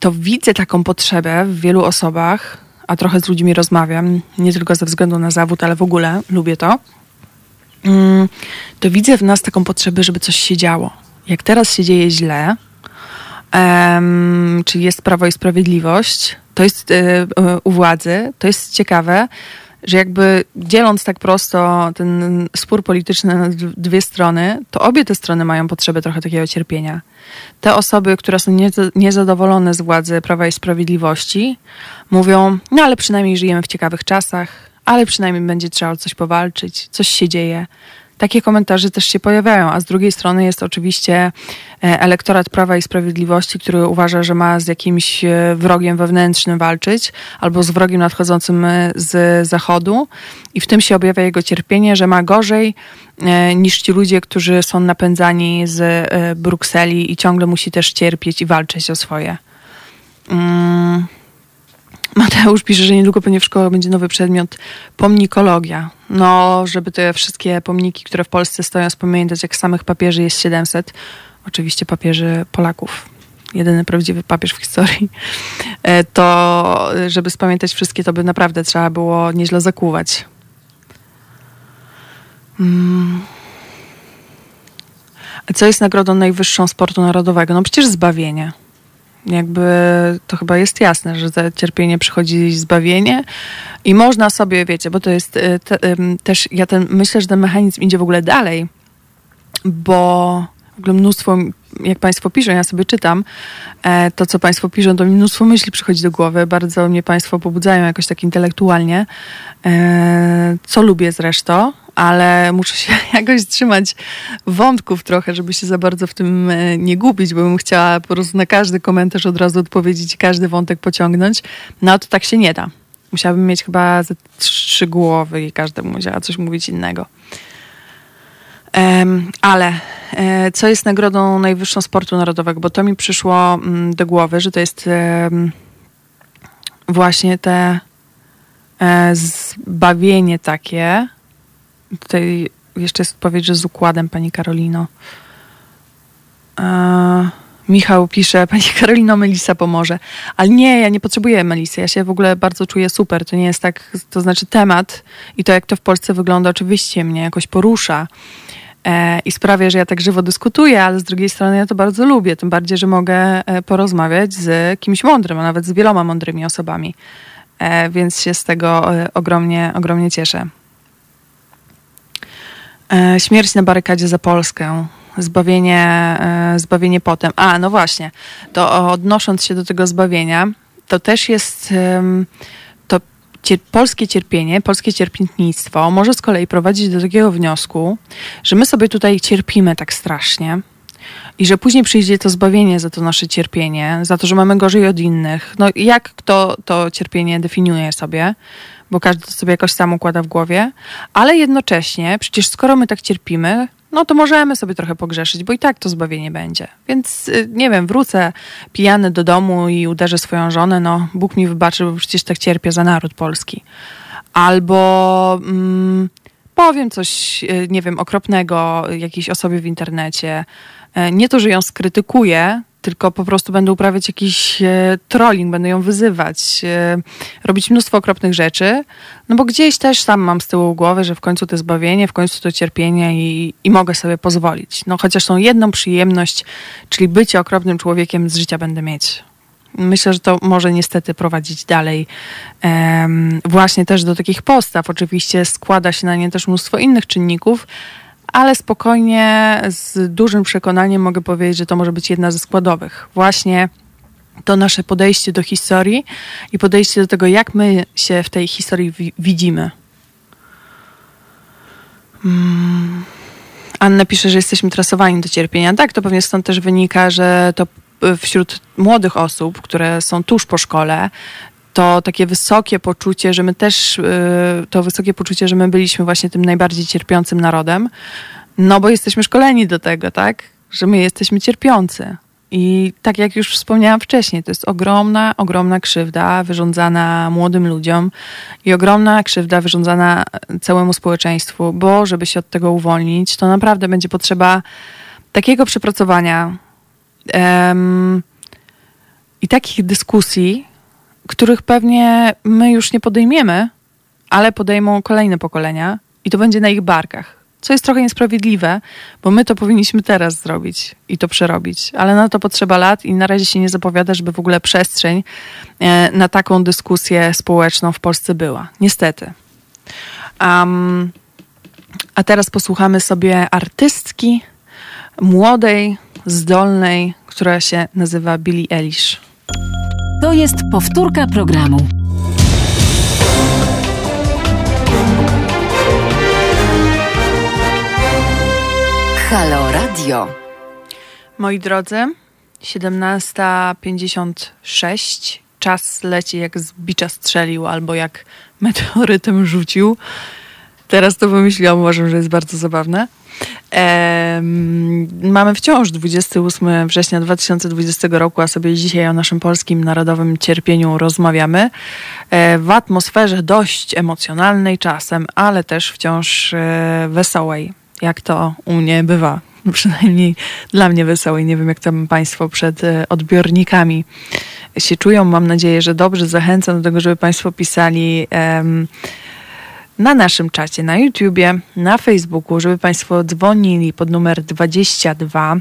to widzę taką potrzebę w wielu osobach, a trochę z ludźmi rozmawiam, nie tylko ze względu na zawód, ale w ogóle lubię to, to widzę w nas taką potrzebę, żeby coś się działo. Jak teraz się dzieje źle, um, czyli jest Prawo i Sprawiedliwość, to jest u władzy, to jest ciekawe, że jakby dzieląc tak prosto ten spór polityczny na dwie strony, to obie te strony mają potrzebę trochę takiego cierpienia. Te osoby, które są niezadowolone z władzy Prawa i Sprawiedliwości, mówią, no ale przynajmniej żyjemy w ciekawych czasach, ale przynajmniej będzie trzeba o coś powalczyć, coś się dzieje takie komentarze też się pojawiają, a z drugiej strony jest oczywiście e, elektorat Prawa i Sprawiedliwości, który uważa, że ma z jakimś e, wrogiem wewnętrznym walczyć albo z wrogiem nadchodzącym e, z zachodu i w tym się objawia jego cierpienie, że ma gorzej niż ci ludzie, którzy są napędzani z Brukseli i ciągle musi też cierpieć i walczyć o swoje. Mm. Mateusz pisze, że niedługo pewnie w szkołach będzie nowy przedmiot pomnikologia. No, żeby te wszystkie pomniki, które w Polsce stoją, spamiętać, jak samych papieży jest 700. Oczywiście papieży Polaków. Jedyny prawdziwy papież w historii. E, to, żeby spamiętać wszystkie, to by naprawdę trzeba było nieźle zakuwać. Hmm. Co jest nagrodą najwyższą sportu narodowego? No przecież zbawienie. Jakby to chyba jest jasne, że za cierpienie przychodzi zbawienie i można sobie, wiecie, bo to jest y, te, też, ja ten, myślę, że ten mechanizm idzie w ogóle dalej, bo w ogóle mnóstwo, jak Państwo piszą, ja sobie czytam e, to, co Państwo piszą, to mi mnóstwo myśli przychodzi do głowy. Bardzo mnie Państwo pobudzają jakoś tak intelektualnie, e, co lubię zresztą ale muszę się [LAUGHS] jakoś trzymać wątków trochę, żeby się za bardzo w tym e, nie gubić, bo bym chciała po prostu na każdy komentarz od razu odpowiedzieć i każdy wątek pociągnąć. No to tak się nie da. Musiałabym mieć chyba ze trzy głowy i każdemu musiała coś mówić innego. Ale e, co jest nagrodą najwyższą sportu narodowego? Bo to mi przyszło mm, do głowy, że to jest właśnie te e, zbawienie takie, Tutaj jeszcze jest odpowiedź, że z układem, pani Karolino. E, Michał pisze, [LAUGHS] pani Karolino, Melisa pomoże. Ale nie, ja nie potrzebuję Melisy. Ja się w ogóle bardzo czuję super. To nie jest tak, to znaczy temat i to, jak to w Polsce wygląda, oczywiście mnie jakoś porusza i sprawia, że ja tak żywo dyskutuję, ale z drugiej strony ja to bardzo lubię. Tym bardziej, że mogę e, porozmawiać z kimś mądrym, a nawet z wieloma mądrymi osobami. E, więc się z tego e, ogromnie, ogromnie cieszę. E, śmierć na barykadzie za Polskę. Zbawienie, e, zbawienie potem. A, no właśnie. To odnosząc się do tego zbawienia, to też jest cier polskie cierpienie, polskie cierpiętnictwo może z kolei prowadzić do takiego wniosku, że my sobie tutaj cierpimy tak strasznie, i że później przyjdzie to zbawienie za to nasze cierpienie, za to, że mamy gorzej od innych. No jak kto to cierpienie definiuje sobie, bo każdy to sobie jakoś sam układa w głowie, ale jednocześnie przecież skoro my tak cierpimy, no to możemy sobie trochę pogrzeszyć, bo i tak to zbawienie będzie. Więc y, nie wiem, wrócę pijany do domu i uderzę swoją żonę, no Bóg mi wybaczy, bo przecież tak cierpię za naród polski. Albo mm, powiem coś, y, nie wiem, okropnego jakiejś osobie w internecie. E, nie to, że ją skrytykuję, tylko po prostu będę uprawiać jakiś e, trolling, będę ją wyzywać, e, robić mnóstwo okropnych rzeczy, no bo gdzieś też sam mam z tyłu głowy, że w końcu to zbawienie, w końcu to cierpienie i, i mogę sobie pozwolić. No chociaż tą jedną przyjemność, czyli bycie okropnym człowiekiem z życia będę mieć. Myślę, że to może niestety prowadzić dalej um, właśnie też do takich postaw. Oczywiście składa się na nie też mnóstwo innych czynników, ale spokojnie, z dużym przekonaniem mogę powiedzieć, że to może być jedna ze składowych. Właśnie to nasze podejście do historii i podejście do tego, jak my się w tej historii widzimy. Hmm. Anna pisze, że jesteśmy trasowani do cierpienia. Tak, to pewnie stąd też wynika, że to wśród młodych osób, które są tuż po szkole, to takie wysokie poczucie, że my też, y, to wysokie poczucie, że my byliśmy właśnie tym najbardziej cierpiącym narodem, no bo jesteśmy szkoleni do tego, tak? Że my jesteśmy cierpiący. I tak jak już wspomniałam wcześniej, to jest ogromna, ogromna krzywda wyrządzana młodym ludziom i ogromna krzywda wyrządzana całemu społeczeństwu, bo żeby się od tego uwolnić, to naprawdę będzie potrzeba takiego przepracowania um, i takich dyskusji, których pewnie my już nie podejmiemy, ale podejmą kolejne pokolenia i to będzie na ich barkach. co jest trochę niesprawiedliwe, bo my to powinniśmy teraz zrobić i to przerobić, ale na to potrzeba lat i na razie się nie zapowiada, żeby w ogóle przestrzeń e, na taką dyskusję społeczną w Polsce była. Niestety. Um, a teraz posłuchamy sobie artystki młodej, zdolnej, która się nazywa Billie Eilish. To jest powtórka programu. Halo Radio. Moi drodzy, 17.56. Czas leci jak z bicza strzelił albo jak meteorytem rzucił. Teraz to pomyślałam, uważam, że jest bardzo zabawne. Mamy wciąż 28 września 2020 roku, a sobie dzisiaj o naszym polskim narodowym cierpieniu rozmawiamy. E, w atmosferze dość emocjonalnej czasem, ale też wciąż e, wesołej, jak to u mnie bywa. [LAUGHS] Przynajmniej dla mnie wesołej. Nie wiem, jak tam Państwo przed e, odbiornikami się czują. Mam nadzieję, że dobrze. Zachęcam do tego, żeby Państwo pisali na naszym czacie na YouTubie, na Facebooku, żeby Państwo dzwonili pod numer 22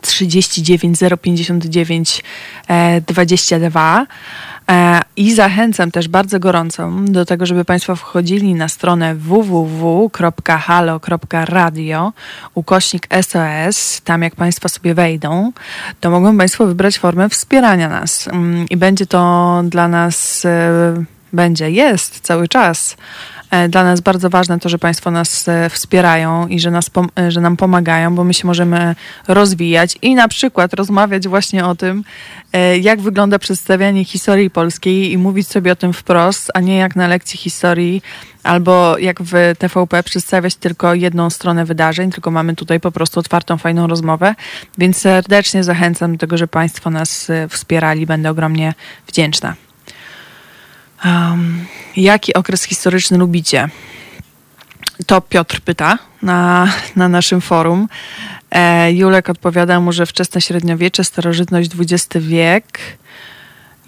39 059 22. I zachęcam też bardzo gorąco do tego, żeby Państwo wchodzili na stronę www.halo.radio ukośnik SOS. Tam jak Państwo sobie wejdą, to mogą Państwo wybrać formę wspierania nas. Mm, I będzie to dla nas, e, będzie, jest cały czas dla nas bardzo ważne to, że Państwo nas e, wspierają i że, nas, e, że nam pomagają, bo my się możemy rozwijać i na przykład rozmawiać właśnie o tym, jak wygląda przedstawianie historii polskiej i mówić sobie o tym wprost, a nie jak na lekcji historii albo jak w TVP przedstawiać tylko jedną stronę wydarzeń, tylko mamy tutaj po prostu otwartą, fajną rozmowę. Więc serdecznie zachęcam do tego, że Państwo nas wspierali. Będę ogromnie wdzięczna. Um, jaki okres historyczny lubicie? To Piotr pyta na, na naszym forum. E, Julek odpowiada mu, że wczesne średniowiecze, starożytność XX wiek.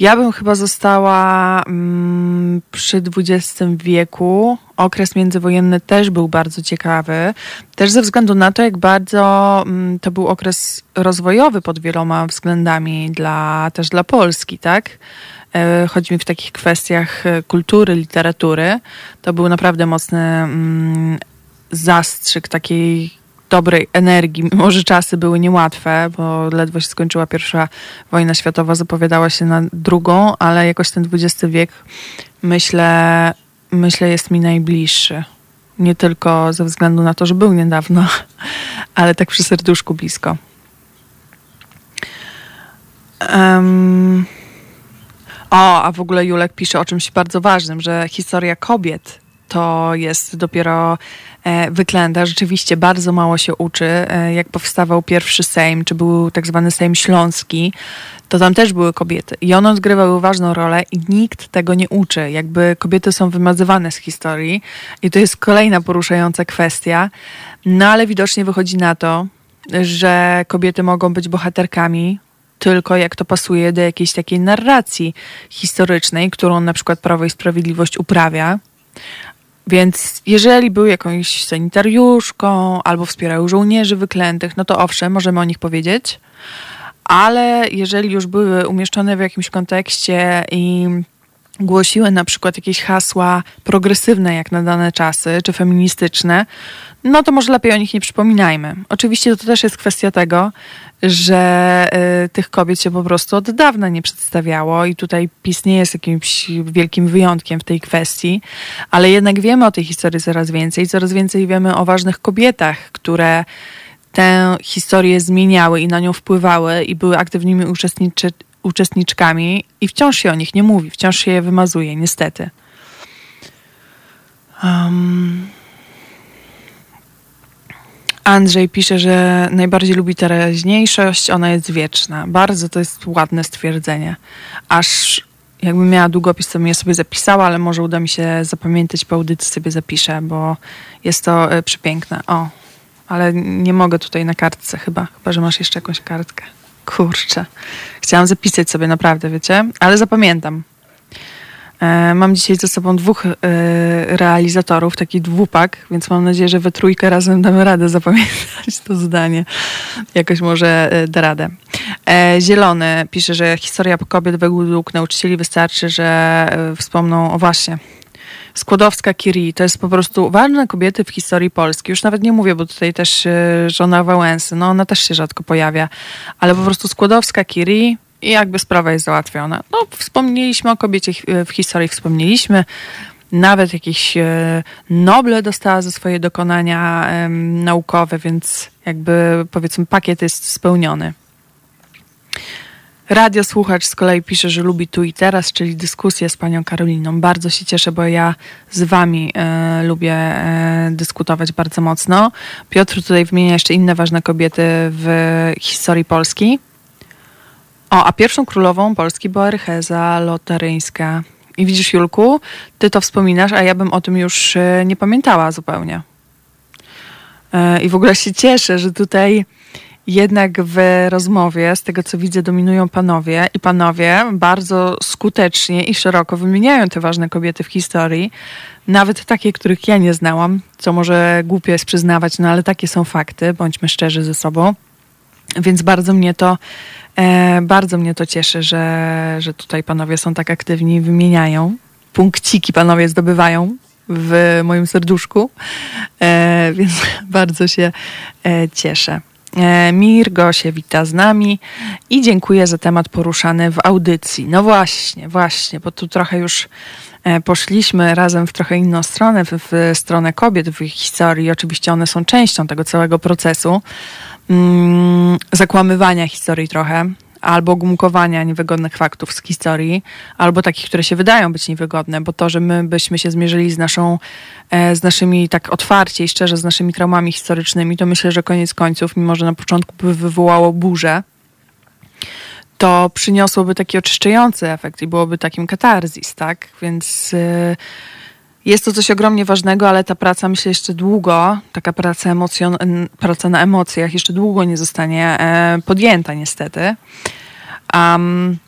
Ja bym chyba została mm, przy XX wieku. Okres międzywojenny też był bardzo ciekawy. Też ze względu na to, jak bardzo mm, to był okres rozwojowy pod wieloma względami dla, też dla Polski, tak? E, chodzi mi w takich kwestiach e, kultury, literatury, to był naprawdę mocny mm, zastrzyk takiej dobrej energii, [LAUGHS] mimo że czasy były niełatwe, bo ledwo się skończyła pierwsza wojna światowa, zapowiadała się na drugą, ale jakoś ten XX wiek myślę, myślę jest mi najbliższy. Nie tylko ze względu na to, że był niedawno, [LAUGHS] ale tak przy serduszku blisko. Um, o, a w ogóle Julek pisze o czymś bardzo ważnym, że historia kobiet to jest dopiero e, wyklęta. Rzeczywiście bardzo mało się uczy. E, jak powstawał pierwszy Sejm, czy był tak zwany Sejm Śląski, to tam też były kobiety. I one odgrywały ważną rolę i nikt tego nie uczy. Jakby kobiety są wymazywane z historii i to jest kolejna poruszająca kwestia. No ale widocznie wychodzi na to, że kobiety mogą być bohaterkami, tylko jak to pasuje do jakiejś takiej narracji historycznej, którą na przykład Prawo i Sprawiedliwość uprawia. Więc jeżeli był jakąś sanitariuszką albo wspierał żołnierzy wyklętych, no to owszem, możemy o nich powiedzieć, ale jeżeli już były umieszczone w jakimś kontekście i głosiły na przykład jakieś hasła progresywne jak na dane czasy, czy feministyczne, no to może lepiej o nich nie przypominajmy. Oczywiście to też jest kwestia tego, że y, tych kobiet się po prostu od dawna nie przedstawiało i tutaj PiS nie jest jakimś wielkim wyjątkiem w tej kwestii, ale jednak wiemy o tej historii coraz więcej, coraz więcej wiemy o ważnych kobietach, które tę historię zmieniały i na nią wpływały i były aktywnymi uczestniczy, uczestniczkami i wciąż się o nich nie mówi, wciąż się je wymazuje, niestety. Um, Andrzej pisze, że najbardziej lubi teraźniejszość, ona jest wieczna. Bardzo to jest ładne stwierdzenie. Aż jakbym miała długopis, to bym je sobie zapisała, ale może uda mi się zapamiętać po audycji sobie zapiszę, bo jest to y, przepiękne. O, ale nie mogę tutaj na kartce chyba, chyba że masz jeszcze jakąś kartkę. Kurczę. Chciałam zapisać sobie naprawdę, wiecie? Ale zapamiętam. E, mam dzisiaj ze sobą dwóch e, realizatorów, taki dwupak, więc mam nadzieję, że we trójkę razem damy radę zapamiętać to zdanie. Jakoś może e, da radę. Zielony pisze, że historia kobiet według nauczycieli wystarczy, że wspomną o właśnie Skłodowska Curie to jest po prostu ważne kobiety w historii Polski. Już nawet nie mówię, bo tutaj też żona Wałęsy, no ona też się rzadko pojawia, ale po prostu Skłodowska Curie i jakby sprawa jest załatwiona. No, wspomnieliśmy o kobiecie w historii, wspomnieliśmy. Nawet jakieś e, Noble dostała za swoje dokonania naukowe, więc jakby powiedzmy pakiet jest spełniony. Radiosłuchacz z kolei pisze, że lubi tu i teraz, czyli dyskusję z panią Karoliną. Bardzo się cieszę, bo ja z wami e, lubię e, dyskutować bardzo mocno. Piotr tutaj wymienia jeszcze inne ważne kobiety w historii Polski. O, a pierwszą królową Polski była Rycheza Lotaryńska. I widzisz, Julku, ty to wspominasz, a ja bym o tym już e, nie pamiętała zupełnie. E, I w ogóle się cieszę, że tutaj jednak w rozmowie, z tego co widzę, dominują panowie i panowie bardzo skutecznie i szeroko wymieniają te ważne kobiety w historii, nawet takie, których ja nie znałam, co może głupie jest przyznawać, no ale takie są fakty, bądźmy szczerzy ze sobą. Więc bardzo mnie to bardzo mnie to cieszy, że, że tutaj panowie są tak aktywni, wymieniają. Punkciki panowie zdobywają w moim serduszku, e, więc [LAUGHS] bardzo się e, cieszę. E, Mirgo się wita z nami i dziękuję za temat poruszany w audycji. No właśnie, właśnie, bo tu trochę już e, poszliśmy razem w trochę inną stronę, w, w stronę kobiet w ich historii. Oczywiście one są częścią tego całego procesu, mm, zakłamywania historii trochę, albo gumkowania niewygodnych faktów z historii, albo takich, które się wydają być niewygodne, bo to, że my byśmy się zmierzyli z naszą, e, z naszymi tak otwarcie i szczerze z naszymi traumami historycznymi, to myślę, że koniec końców, mimo że na początku by wywołało burzę, to przyniosłoby taki oczyszczający efekt i byłoby takim katarzis, tak? Więc e, jest to coś ogromnie ważnego, ale ta praca myślę jeszcze długo, taka praca, emocjon- praca na emocjach jeszcze długo nie zostanie e, podjęta niestety. Um,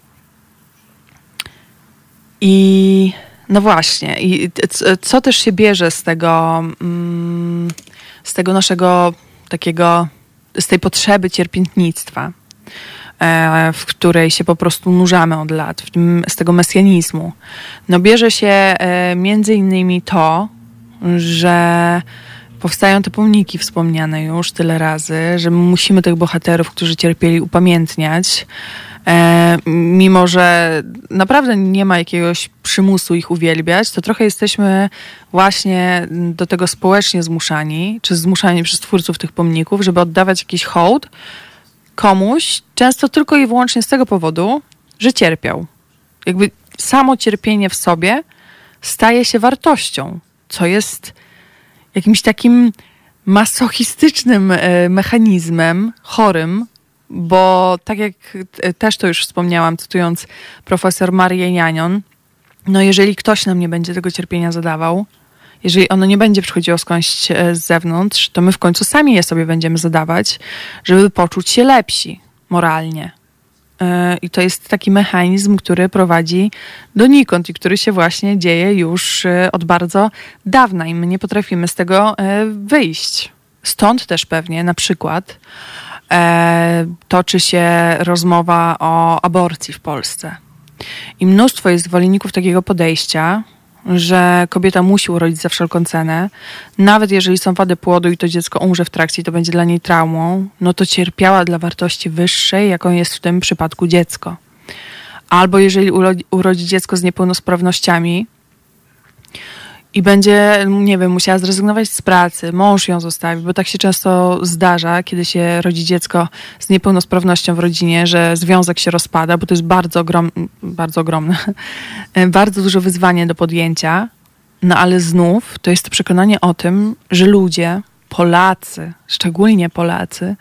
I no właśnie, i co też się bierze z tego, mm, z tego naszego takiego, z tej potrzeby cierpiętnictwa? E, w której się po prostu nurzamy od lat, z tego mesjanizmu. No bierze się e, między innymi to, że powstają te pomniki wspomniane już tyle razy, że musimy tych bohaterów, którzy cierpieli, upamiętniać. E, mimo, że naprawdę nie ma jakiegoś przymusu ich uwielbiać, to trochę jesteśmy właśnie do tego społecznie zmuszani, czy zmuszani przez twórców tych pomników, żeby oddawać jakiś hołd, komuś, często tylko i wyłącznie z tego powodu, że cierpiał. Jakby samo cierpienie w sobie staje się wartością, co jest jakimś takim masochistycznym e, mechanizmem, chorym, bo tak jak e, też to już wspomniałam, cytując profesor Marię Janion, no jeżeli ktoś nam nie będzie tego cierpienia zadawał, jeżeli ono nie będzie przychodziło skądś e, z zewnątrz, to my w końcu sami je sobie będziemy zadawać, żeby poczuć się lepsi moralnie. E, I to jest taki mechanizm, który prowadzi donikąd i który się właśnie dzieje już e, od bardzo dawna i my nie potrafimy z tego wyjść. Stąd też pewnie na przykład toczy się rozmowa o aborcji w Polsce. I mnóstwo jest zwolenników takiego podejścia, że kobieta musi urodzić za wszelką cenę, nawet jeżeli są wady płodu i to dziecko umrze w trakcie, to będzie dla niej traumą, no to cierpiała dla wartości wyższej, jaką jest w tym przypadku dziecko. Albo jeżeli urodzi dziecko z niepełnosprawnościami, i będzie, nie wiem, musiała zrezygnować z pracy, mąż ją zostawi, bo tak się często zdarza, kiedy się rodzi dziecko z niepełnosprawnością w rodzinie, że związek się rozpada, bo to jest bardzo, ogrom, bardzo ogromne, [LAUGHS] bardzo duże wyzwanie do podjęcia. No ale znów to jest to przekonanie o tym, że ludzie, Polacy, szczególnie Polacy,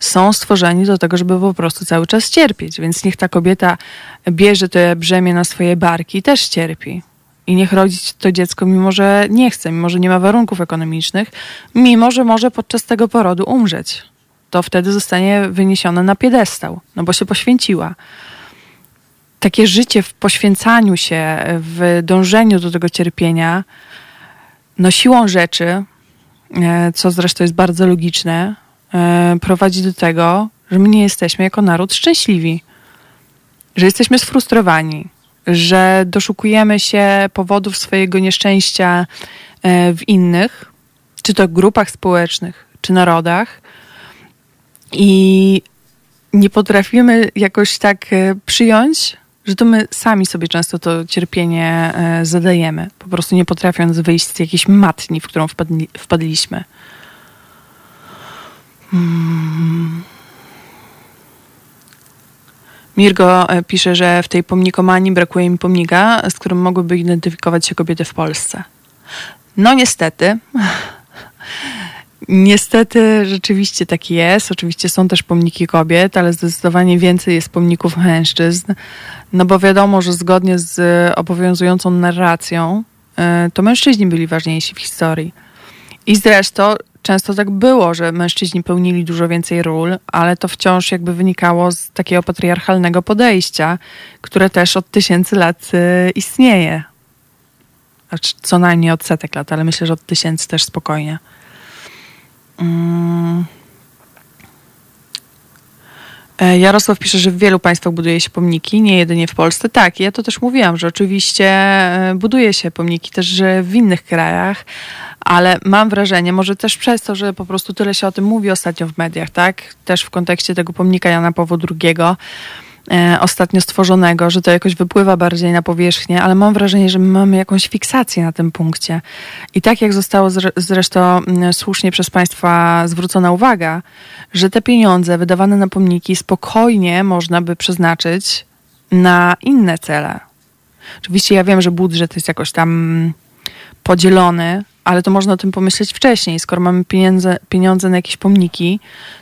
są stworzeni do tego, żeby po prostu cały czas cierpieć. Więc niech ta kobieta bierze to brzemię na swoje barki i też cierpi i niech rodzić to dziecko, mimo że nie chce, mimo że nie ma warunków ekonomicznych, mimo że może podczas tego porodu umrzeć. To wtedy zostanie wyniesione na piedestał, no bo się poświęciła. takie życie w poświęcaniu się, w dążeniu do tego cierpienia, no siłą rzeczy, e, co zresztą jest bardzo logiczne, e, prowadzi do tego, że my nie jesteśmy jako naród szczęśliwi, że jesteśmy sfrustrowani, że doszukujemy się powodów swojego nieszczęścia e, w innych, czy to grupach społecznych, czy narodach. I nie potrafimy jakoś tak przyjąć, że to my sami sobie często to cierpienie e, zadajemy, po prostu nie potrafiąc wyjść z jakiejś matni, w którą wpadli, wpadliśmy. Hmm. Mirgo e, pisze, że w tej pomnikomanii brakuje mi pomnika, z którym mogłyby identyfikować się kobiety w Polsce. No niestety, [LAUGHS] Niestety rzeczywiście tak jest. Oczywiście są też pomniki kobiet, ale zdecydowanie więcej jest pomników mężczyzn. No bo wiadomo, że zgodnie z obowiązującą narracją, e, to mężczyźni byli ważniejsi w historii. I zresztą często tak było, że mężczyźni pełnili dużo więcej ról, ale to wciąż jakby wynikało z takiego patriarchalnego podejścia, które też od tysięcy lat e, istnieje. Znaczy, co najmniej od setek lat, ale myślę, że od tysięcy też spokojnie. Mm. E, Jarosław pisze, że w wielu państwach buduje się pomniki, nie jedynie w Polsce. Tak, ja to też mówiłam, że oczywiście e, buduje się pomniki też w innych krajach, ale mam wrażenie, może też przez to, że po prostu tyle się o tym mówi ostatnio w mediach, tak? Też w kontekście tego pomnika Jana Pawła II, ostatnio stworzonego, że to jakoś wypływa bardziej na powierzchnię, ale mam wrażenie, że my mamy jakąś fiksację na tym punkcie. I tak jak zostało zresztą słusznie przez Państwa zwrócona uwaga, że te pieniądze wydawane na pomniki spokojnie można by przeznaczyć na inne cele. Oczywiście ja wiem, że budżet jest jakoś tam podzielony, ale to można o tym pomyśleć wcześniej. Skoro mamy pieniądze, pieniądze na jakieś pomniki,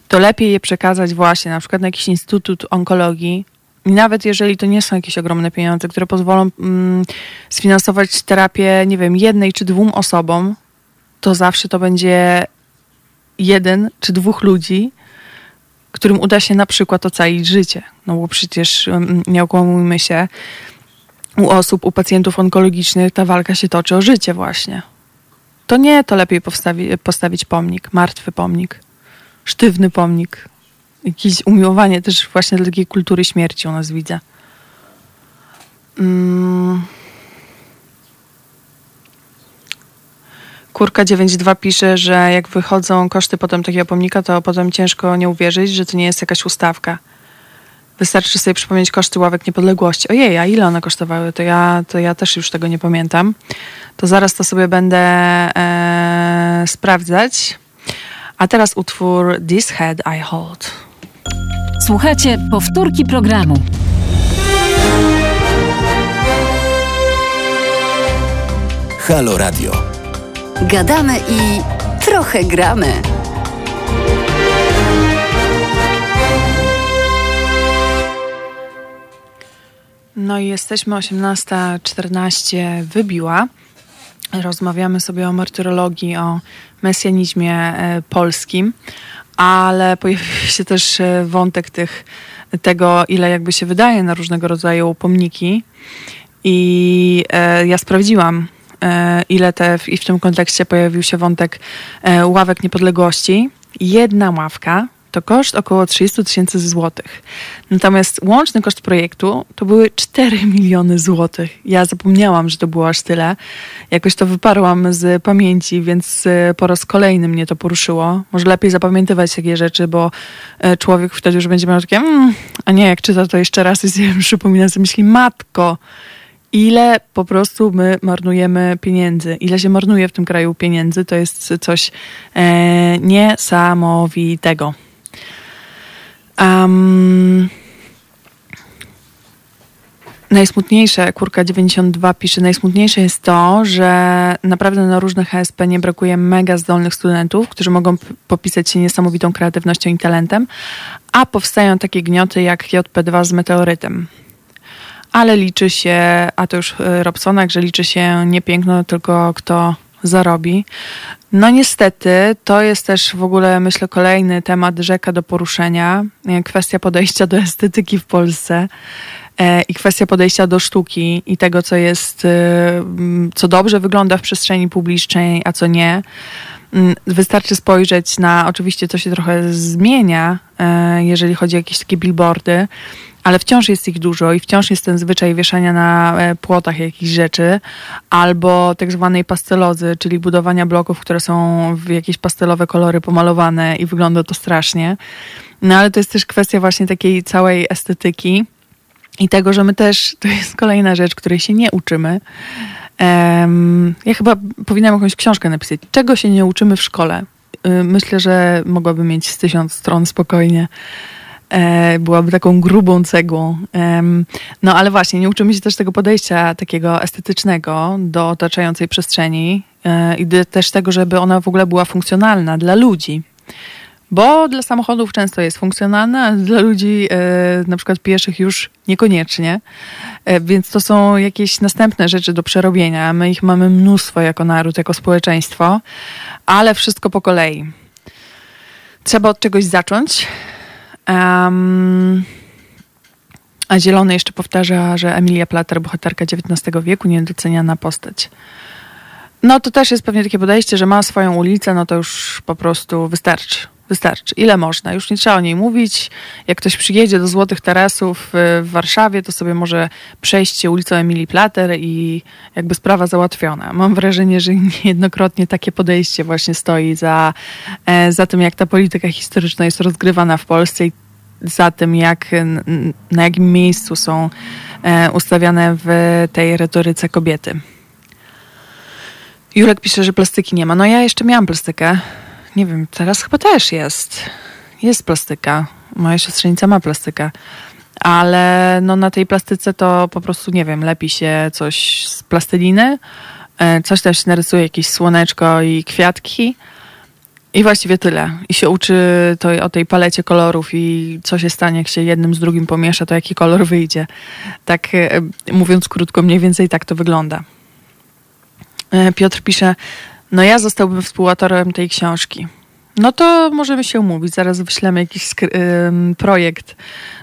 to lepiej je przekazać właśnie na przykład na jakiś instytut onkologii, i nawet jeżeli to nie są jakieś ogromne pieniądze, które pozwolą mm, sfinansować terapię, nie wiem, jednej czy dwóm osobom, to zawsze to będzie jeden czy dwóch ludzi, którym uda się na przykład ocalić życie. No bo przecież mm, nie okłamujmy się, u osób, u pacjentów onkologicznych ta walka się toczy o życie właśnie. To nie, to lepiej postawi, postawić pomnik, martwy pomnik, sztywny pomnik, jakieś umiłowanie też właśnie dla takiej kultury śmierci u nas widzę. Mm. Kurka 92 pisze, że jak wychodzą koszty potem takiego pomnika, to potem ciężko nie uwierzyć, że to nie jest jakaś ustawka. Wystarczy sobie przypomnieć koszty ławek niepodległości. Ojej, a ile one kosztowały? To ja, to ja też już tego nie pamiętam. To zaraz to sobie będę e, sprawdzać. A teraz utwór This Head I Hold. Słuchajcie powtórki programu. Halo Radio. Gadamy i trochę gramy. No i jesteśmy 18.14 wybiła. Rozmawiamy sobie o martyrologii, o mesjanizmie e, polskim ale pojawił się też e, wątek tych, tego, ile jakby się wydaje na różnego rodzaju pomniki. I e, ja sprawdziłam, e, ile te, i w tym kontekście pojawił się wątek e, ławek niepodległości. Jedna ławka to koszt około 30 tysięcy złotych. Natomiast łączny koszt projektu to były 4 miliony złotych. Ja zapomniałam, że to było aż tyle. Jakoś to wyparłam z pamięci, więc e, po raz kolejny mnie to poruszyło. Może lepiej zapamiętywać takie rzeczy, bo e, człowiek wtedy już będzie miał takie, mm, a nie, jak czyta to jeszcze raz i sobie [LAUGHS] przypomina sobie myśli, matko, ile po prostu my marnujemy pieniędzy, ile się marnuje w tym kraju pieniędzy, to jest coś e, niesamowitego. Um, najsmutniejsze, Kurka 92 pisze, najsmutniejsze jest to, że naprawdę na różnych HSP nie brakuje mega zdolnych studentów, którzy mogą popisać się niesamowitą kreatywnością i talentem, a powstają takie gnioty jak JP2 z meteorytem. Ale liczy się, a to już e, Robsonak, że liczy się nie piękno, tylko kto zarobi. No niestety, to jest też w ogóle, myślę, kolejny temat rzeka do poruszenia. Kwestia podejścia do estetyki w Polsce e, i kwestia podejścia do sztuki i tego, co jest, e, co dobrze wygląda w przestrzeni publicznej, a co nie. Mm, wystarczy spojrzeć na, oczywiście to się trochę zmienia, e, jeżeli chodzi o jakieś takie billboardy, ale wciąż jest ich dużo i wciąż jest ten zwyczaj wieszania na e, płotach jakichś rzeczy, albo tak zwanej pastelozy, czyli budowania bloków, które są w jakieś pastelowe kolory pomalowane i wygląda to strasznie. No ale to jest też kwestia właśnie takiej całej estetyki i tego, że my też, [LAUGHS] to jest kolejna rzecz, której się nie uczymy. Um, ja chyba powinnam jakąś książkę napisać. Czego się nie uczymy w szkole? Y, myślę, że mogłabym mieć z tysiąc stron spokojnie. E, byłaby taką grubą cegłą. No ale właśnie, nie uczymy się też tego podejścia takiego estetycznego do otaczającej przestrzeni e, i też tego, żeby ona w ogóle była funkcjonalna dla ludzi. Bo dla samochodów często jest funkcjonalna, a dla ludzi, e, na przykład pieszych, już niekoniecznie. Więc to są jakieś następne rzeczy do przerobienia. My ich mamy mnóstwo jako naród, jako społeczeństwo, ale wszystko po kolei. Trzeba od czegoś zacząć. Um, a Zielony jeszcze powtarza, że Emilia Plater, bohaterka XIX wieku, niedoceniana postać. No to też jest pewnie takie podejście, że ma swoją ulicę, no to już po prostu wystarczy. Wystarczy. Ile można? Już nie trzeba o niej mówić. Jak ktoś przyjedzie do Złotych Tarasów y, w Warszawie, to sobie może przejść się ulicą Emilii Plater i jakby sprawa załatwiona. Mam wrażenie, że niejednokrotnie takie podejście właśnie stoi za, e, za tym, jak ta polityka historyczna jest rozgrywana w Polsce i za tym, jak, na jakim miejscu są e, ustawiane w tej retoryce kobiety. Jurek pisze, że plastyki nie ma. No ja jeszcze miałam plastykę nie wiem, teraz chyba też jest. Jest plastyka. Moja siostrzenica ma plastykę. Ale no na tej plastyce to po prostu, nie wiem, lepi się coś z plasteliny, e, coś się narysuje, jakieś słoneczko i kwiatki. I właściwie tyle. I się uczy to, o tej palecie kolorów i co się stanie, jak się jednym z drugim pomiesza, to jaki kolor wyjdzie. Tak e, mówiąc krótko, mniej więcej tak to wygląda. E, Piotr pisze, no ja zostałbym współautorem tej książki. No to możemy się umówić. Zaraz wyślemy jakiś projekt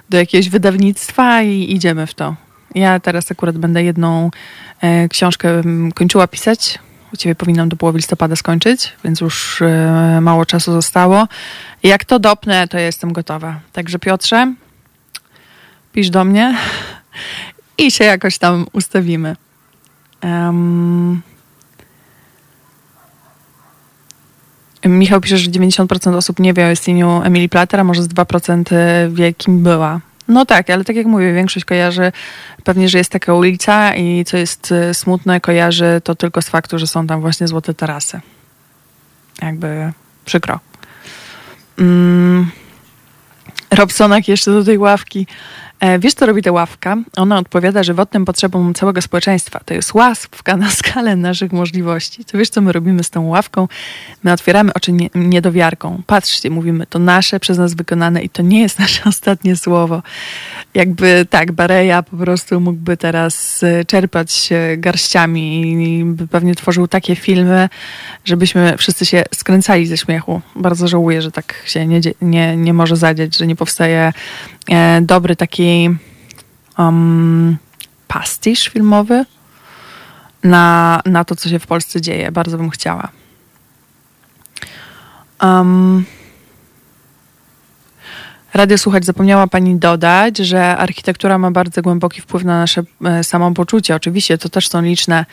do jakiegoś wydawnictwa i idziemy w to. Ja teraz akurat będę jedną e, książkę kończyła pisać. U ciebie powinnam do połowy listopada skończyć, więc już e, mało czasu zostało. Jak to dopnę, to jestem gotowa. Także Piotrze, pisz do mnie [LAUGHS] i się jakoś tam ustawimy. Um, Michał pisze, że 90% osób nie wie o istnieniu Emilii Plater, a może z 2% wie, kim była. No tak, ale tak jak mówię, większość kojarzy pewnie, że jest taka ulica i co jest y, smutne, kojarzy to tylko z faktu, że są tam właśnie złote tarasy. Jakby przykro. Mm. Robsonak jeszcze do tej ławki. E, wiesz, co robi ta ławka? Ona odpowiada żywotnym potrzebom całego społeczeństwa. To jest ławka na [LAUGHS] skalę naszych możliwości. To wiesz, co my robimy z tą ławką? My otwieramy oczy nie, niedowiarką. Patrzcie, mówimy, to nasze, przez nas wykonane i to nie jest [LAUGHS] nasze ostatnie słowo. Jakby tak, Bareja po prostu mógłby teraz e, czerpać garściami i by pewnie tworzył takie filmy, żebyśmy wszyscy się skręcali ze śmiechu. Bardzo żałuję, że tak się nie, nie, nie może zadziać, że nie powstaje dobry taki um, pastisz filmowy na, na to, co się w Polsce dzieje. Bardzo bym chciała. Um, Radio Słuchać zapomniała Pani dodać, że architektura ma bardzo głęboki wpływ na nasze e, samopoczucie. Oczywiście to też są liczne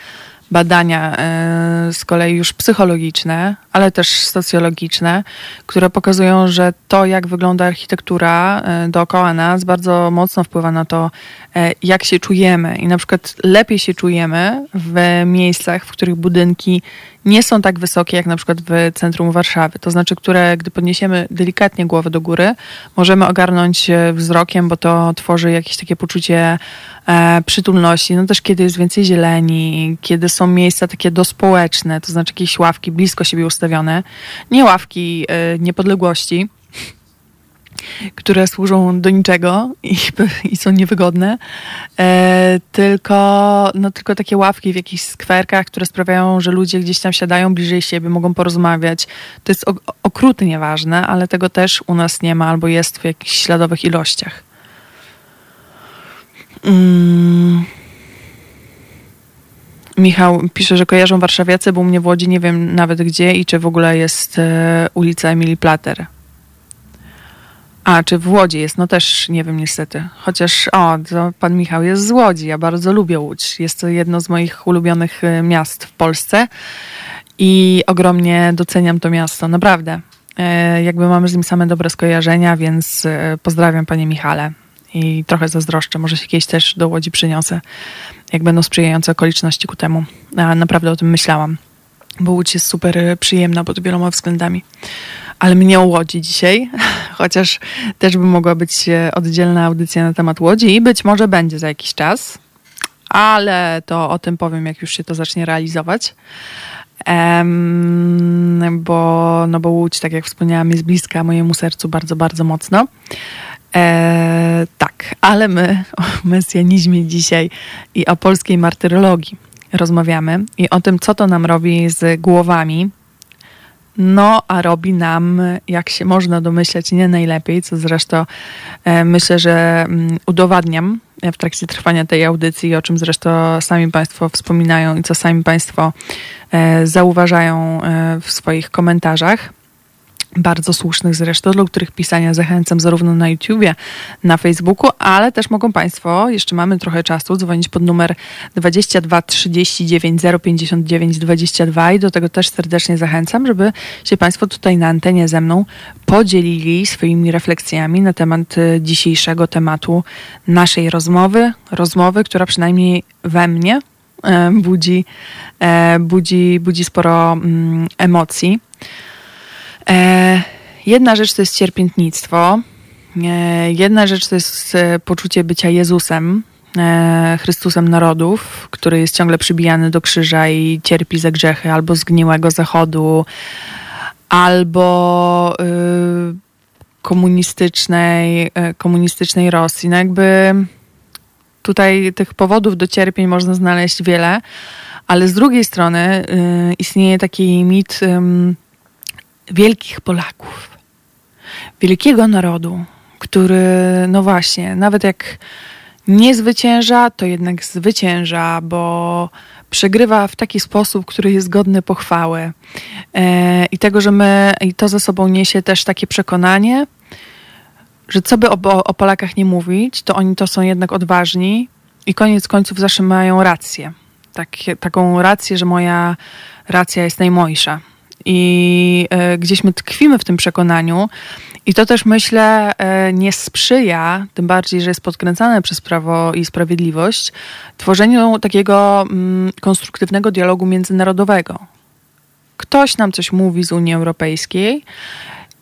badania e, z kolei już psychologiczne, ale też socjologiczne, które pokazują, że to, jak wygląda architektura e, dookoła nas, bardzo mocno wpływa na to, e, jak się czujemy. I na przykład lepiej się czujemy w miejscach, w których budynki nie są tak wysokie jak na przykład w centrum Warszawy. To znaczy, które gdy podniesiemy delikatnie głowę do góry, możemy ogarnąć wzrokiem, bo to tworzy jakieś takie poczucie przytulności. No też kiedy jest więcej zieleni, kiedy są miejsca takie dospołeczne, to znaczy jakieś ławki blisko siebie ustawione, nie ławki e, niepodległości, które służą do niczego i, [LAUGHS] i są niewygodne, e, tylko, no, tylko takie ławki w jakichś skwerkach, które sprawiają, że ludzie gdzieś tam siadają bliżej siebie, mogą porozmawiać. To jest okrutnie ważne, ale tego też u nas nie ma albo jest w jakichś śladowych ilościach. Mm. Michał pisze, że kojarzą warszawiacy, bo u mnie w Łodzi nie wiem nawet gdzie i czy w ogóle jest e, ulica Emilii Plater. A, czy w Łodzi jest? No też nie wiem niestety. Chociaż, o, pan Michał jest z Łodzi. Ja bardzo lubię Łódź. Jest to jedno z moich ulubionych e, miast w Polsce i ogromnie doceniam to miasto, naprawdę. E, jakby mamy z nim same dobre skojarzenia, więc pozdrawiam panie Michale i trochę zazdroszczę. Może się kiedyś też do Łodzi przyniosę, jak będą sprzyjające okoliczności ku temu. A naprawdę o tym myślałam, bo Łódź jest super przyjemna pod wieloma względami. Ale mnie o Łodzi dzisiaj, [LAUGHS] chociaż też by mogła być oddzielna audycja na temat Łodzi i być może będzie za jakiś czas, ale to o tym powiem, jak już się to zacznie realizować. Um, bo, no bo Łódź, tak jak wspomniałam, jest bliska mojemu sercu bardzo, bardzo mocno. E, tak, ale my o mesjanizmie dzisiaj i o polskiej martyrologii rozmawiamy i o tym, co to nam robi z głowami. No, a robi nam, jak się można domyśleć, nie najlepiej, co zresztą e, myślę, że mm, udowadniam w trakcie trwania tej audycji, o czym zresztą sami Państwo wspominają i co sami Państwo e, zauważają e, w swoich komentarzach bardzo słusznych zresztą, do których pisania zachęcam zarówno na YouTubie, na Facebooku, ale też mogą Państwo, jeszcze mamy trochę czasu, dzwonić pod numer 22 39 059 22 i do tego też serdecznie zachęcam, żeby się Państwo tutaj na antenie ze mną podzielili swoimi refleksjami na temat e, dzisiejszego tematu naszej rozmowy, rozmowy, która przynajmniej we mnie e, budzi, e, budzi, budzi sporo mm, emocji. E, jedna rzecz to jest cierpiętnictwo. E, jedna rzecz to jest e, poczucie bycia Jezusem, Chrystusem narodów, który jest ciągle przybijany do krzyża i cierpi za grzechy albo zgniłego zachodu, albo y, komunistycznej, komunistycznej Rosji. No jakby tutaj tych powodów do cierpień można znaleźć wiele, ale z drugiej strony y, istnieje taki mit wielkich Polaków, wielkiego narodu, który, no właśnie, nawet jak nie zwycięża, to jednak zwycięża, bo przegrywa w taki sposób, który jest godny pochwały. E, I tego, że my, i to ze sobą niesie też takie przekonanie, że co by o, o Polakach nie mówić, to oni to są jednak odważni i koniec końców zawsze mają rację. Tak, taką rację, że moja racja jest najmojsza i e, gdzieś my tkwimy w tym przekonaniu. I to też myślę e, nie sprzyja, tym bardziej, że jest podkręcane przez Prawo i Sprawiedliwość, tworzeniu takiego mm, konstruktywnego dialogu międzynarodowego. Ktoś nam coś mówi z Unii Europejskiej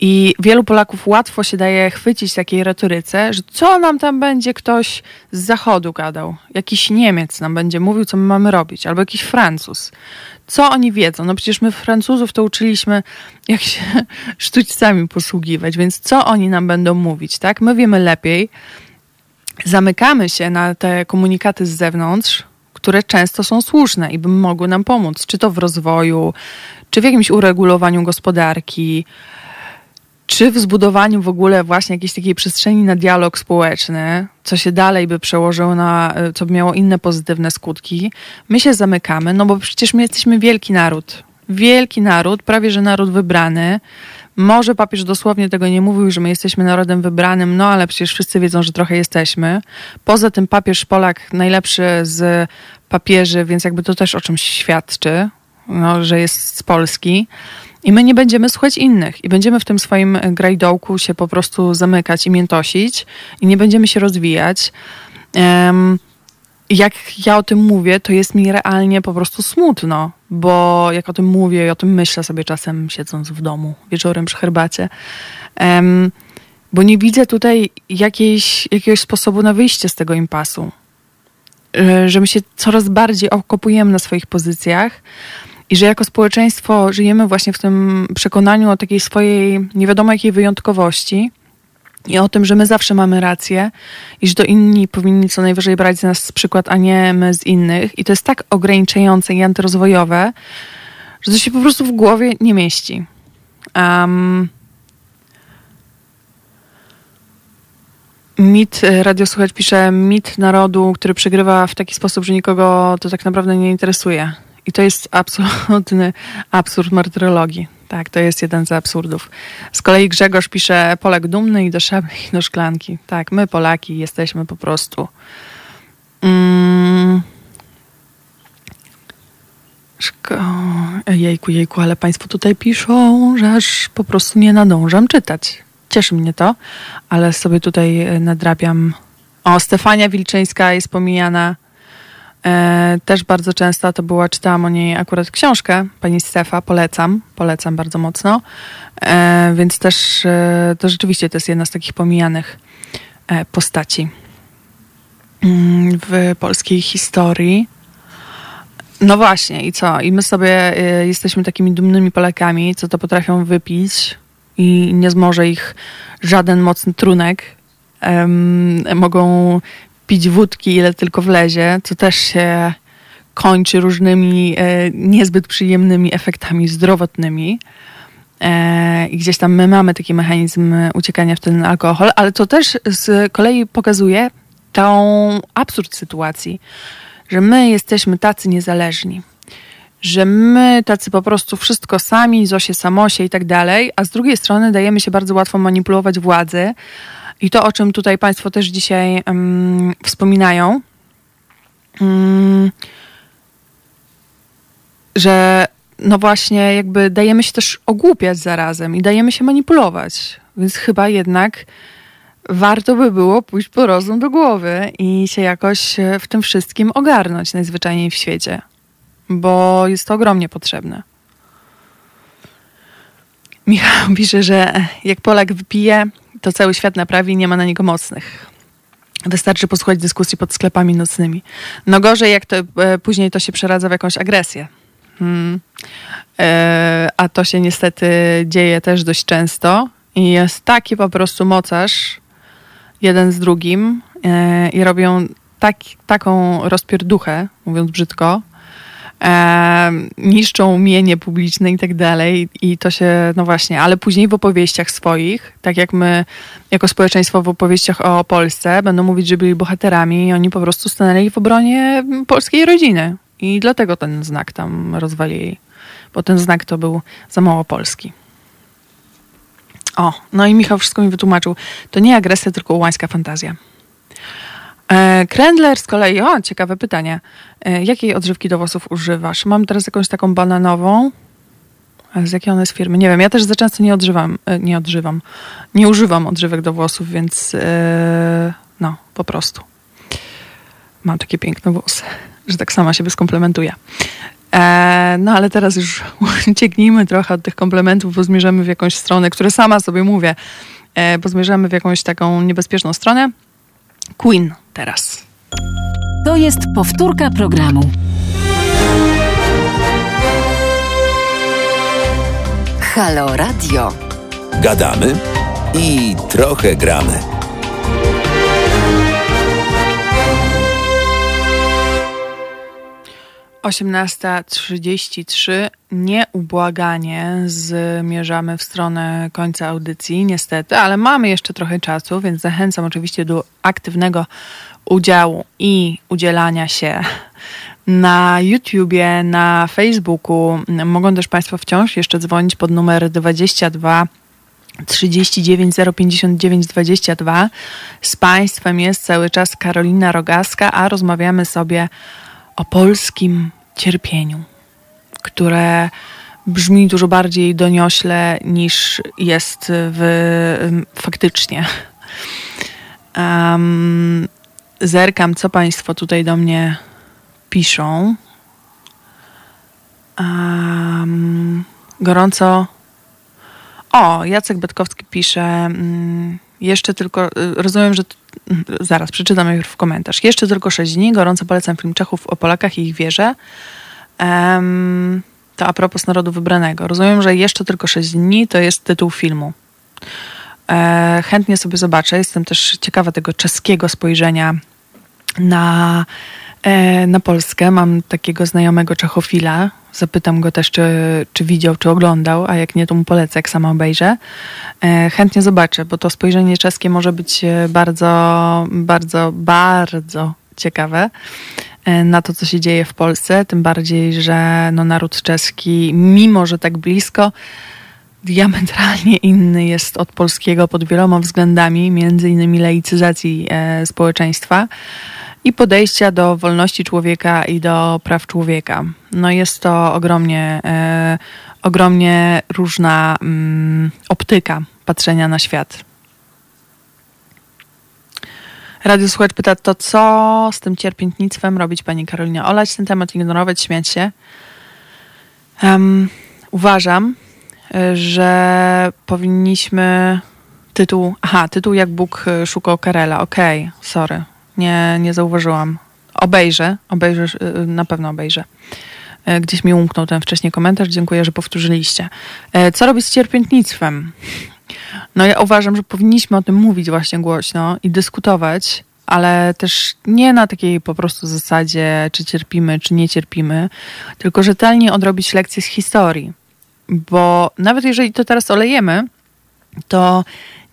i wielu Polaków łatwo się daje chwycić takiej retoryce, że co nam tam będzie ktoś z zachodu gadał? Jakiś Niemiec nam będzie mówił, co my mamy robić, albo jakiś Francuz. Co oni wiedzą? No przecież my Francuzów to uczyliśmy, jak się [LAUGHS] sztućcami posługiwać, więc co oni nam będą mówić, tak? My wiemy lepiej. Zamykamy się na te komunikaty z zewnątrz, które często są słuszne i by mogły nam pomóc, czy to w rozwoju, czy w jakimś uregulowaniu gospodarki, czy w zbudowaniu w ogóle właśnie jakiejś takiej przestrzeni na dialog społeczny, co się dalej by przełożyło na, co by miało inne pozytywne skutki, my się zamykamy, no bo przecież my jesteśmy wielki naród. Wielki naród, prawie że naród wybrany. Może papież dosłownie tego nie mówił, że my jesteśmy narodem wybranym, no ale przecież wszyscy wiedzą, że trochę jesteśmy. Poza tym papież Polak najlepszy z papieży, więc jakby to też o czymś świadczy, no, że jest z Polski. I my nie będziemy słuchać innych i będziemy w tym swoim grajdołku się po prostu zamykać i miętosić i nie będziemy się rozwijać. Um, jak ja o tym mówię, to jest mi realnie po prostu smutno, bo jak o tym mówię i o tym myślę sobie czasem siedząc w domu wieczorem przy herbacie, um, bo nie widzę tutaj jakiejś, jakiegoś sposobu na wyjście z tego impasu. E, że my się coraz bardziej okopujemy na swoich pozycjach, i że jako społeczeństwo żyjemy właśnie w tym przekonaniu o takiej swojej nie wiadomo jakiej wyjątkowości i o tym, że my zawsze mamy rację i że to inni powinni co najwyżej brać z nas przykład, a nie my z innych. I to jest tak ograniczające i antyrozwojowe, że to się po prostu w głowie nie mieści. Um, mit, e, radiosłuchacz pisze, mit narodu, który przegrywa w taki sposób, że nikogo to tak naprawdę nie interesuje. I to jest absolutny absurd martyrologii. Tak, to jest jeden z absurdów. Z kolei Grzegorz pisze Polak dumny i do szabli i do szklanki. Tak, my Polaki jesteśmy po prostu... Mm. Szko... Jejku, jejku, ale państwo tutaj piszą, że aż po prostu nie nadążam czytać. Cieszy mnie to, ale sobie tutaj e, nadrabiam. O, Stefania Wilczyńska jest pomijana też bardzo często to była, czytałam o niej akurat książkę, pani Stefa, polecam, polecam bardzo mocno, e, więc też e, to rzeczywiście to jest jedna z takich pomijanych e, postaci mm, w polskiej historii. No właśnie, i co? I my sobie e, jesteśmy takimi dumnymi Polakami, co to potrafią wypić i nie zmoże ich żaden mocny trunek. mogą pić wódki ile tylko wlezie, co też się kończy różnymi e, niezbyt przyjemnymi efektami zdrowotnymi. E, I gdzieś tam my mamy taki mechanizm uciekania w ten alkohol, ale to też z kolei pokazuje tą absurd sytuacji, że my jesteśmy tacy niezależni, że my tacy po prostu wszystko sami, Zosie Samosie i tak dalej, a z drugiej strony dajemy się bardzo łatwo manipulować władzy, i to, o czym tutaj Państwo też dzisiaj um, wspominają, um, że no właśnie jakby dajemy się też ogłupiać zarazem i dajemy się manipulować. Więc chyba jednak warto by było pójść po rozum do głowy i się jakoś w tym wszystkim ogarnąć najzwyczajniej w świecie, bo jest to ogromnie potrzebne. Michał pisze, że jak Polak wypije, to cały świat naprawi i nie ma na niego mocnych. Wystarczy posłuchać dyskusji pod sklepami nocnymi. No gorzej, jak to e, później to się przeradza w jakąś agresję. Hmm. E, a to się niestety dzieje też dość często. I jest taki po prostu mocarz jeden z drugim e, i robią tak, taką rozpierduchę, mówiąc brzydko, e, niszczą mienie publiczne i tak dalej. I to się, no właśnie, ale później w opowieściach swoich, tak jak my jako społeczeństwo w opowieściach o Polsce będą mówić, że byli bohaterami i oni po prostu stanęli w obronie polskiej rodziny. I dlatego ten znak tam rozwalili, bo ten znak to był za mało polski. O, no i Michał wszystko mi wytłumaczył. To nie agresja, tylko łańska fantazja. E, Krendler z kolei, o, ciekawe pytanie. E, jakiej odżywki do włosów używasz? Mam teraz jakąś taką bananową. Z jakiej ona jest firmy? Nie wiem. Ja też za często nie odżywam, e, nie odżywam, nie używam odżywek do włosów, więc no, po prostu. Mam takie piękne włosy, że tak sama siebie skomplementuję. no ale teraz już [LAUGHS] ucieknijmy trochę od tych komplementów, bo zmierzamy w jakąś stronę, które sama sobie mówię, bo zmierzamy w jakąś taką niebezpieczną stronę. Queen teraz. To jest powtórka programu. Halo Radio. Gadamy i trochę gramy. 18.33 nieubłaganie zmierzamy w stronę końca audycji, niestety, ale mamy jeszcze trochę czasu, więc zachęcam oczywiście do aktywnego udziału i udzielania się na YouTubie, na Facebooku. Mogą też Państwo wciąż jeszcze dzwonić pod numer 22 39 059 22. Z Państwem jest cały czas Karolina Rogaska, a rozmawiamy sobie o polskim cierpieniu, które brzmi dużo bardziej doniośle niż jest w, faktycznie. Um, zerkam, co Państwo tutaj do mnie piszą. Um, gorąco. O, Jacek Betkowski pisze. Um, jeszcze tylko. Y, rozumiem, że zaraz przeczytam już w komentarz. Jeszcze tylko 6 dni. Gorąco polecam film Czechów o Polakach i ich wierze. Um, to a propos narodu wybranego. Rozumiem, że jeszcze tylko 6 dni to jest tytuł filmu. E, chętnie sobie zobaczę. Jestem też ciekawa tego czeskiego spojrzenia na, na Polskę. Mam takiego znajomego czechofila. Zapytam go też, czy, czy widział, czy oglądał, a jak nie, to mu polecę, jak sama obejrzę. E, chętnie zobaczę, bo to spojrzenie czeskie może być bardzo, bardzo, bardzo ciekawe na to, co się dzieje w Polsce. Tym bardziej, że no, naród czeski, mimo że tak blisko, diametralnie inny jest od polskiego pod wieloma względami, między innymi laicyzacji e, społeczeństwa i podejścia do wolności człowieka i do praw człowieka. No jest to ogromnie, e, ogromnie różna mm, optyka patrzenia na świat. Radio Słuchacz pyta, to co z tym cierpiętnictwem robić pani Karolinie? Olać ten temat, ignorować, śmiać się? Um, uważam, że powinniśmy tytuł, aha, tytuł jak Bóg szukał Karela, okej, okay, sorry, nie, nie zauważyłam. Obejrzę, obejrzę, y, na pewno obejrzę. E, gdzieś mi umknął ten wcześniej komentarz, dziękuję, że powtórzyliście. E, co robić z cierpiętnictwem? No ja uważam, że powinniśmy o tym mówić właśnie głośno i dyskutować, ale też nie na takiej po prostu zasadzie, czy cierpimy, czy nie cierpimy, tylko rzetelnie odrobić lekcje z historii bo nawet jeżeli to teraz olejemy, to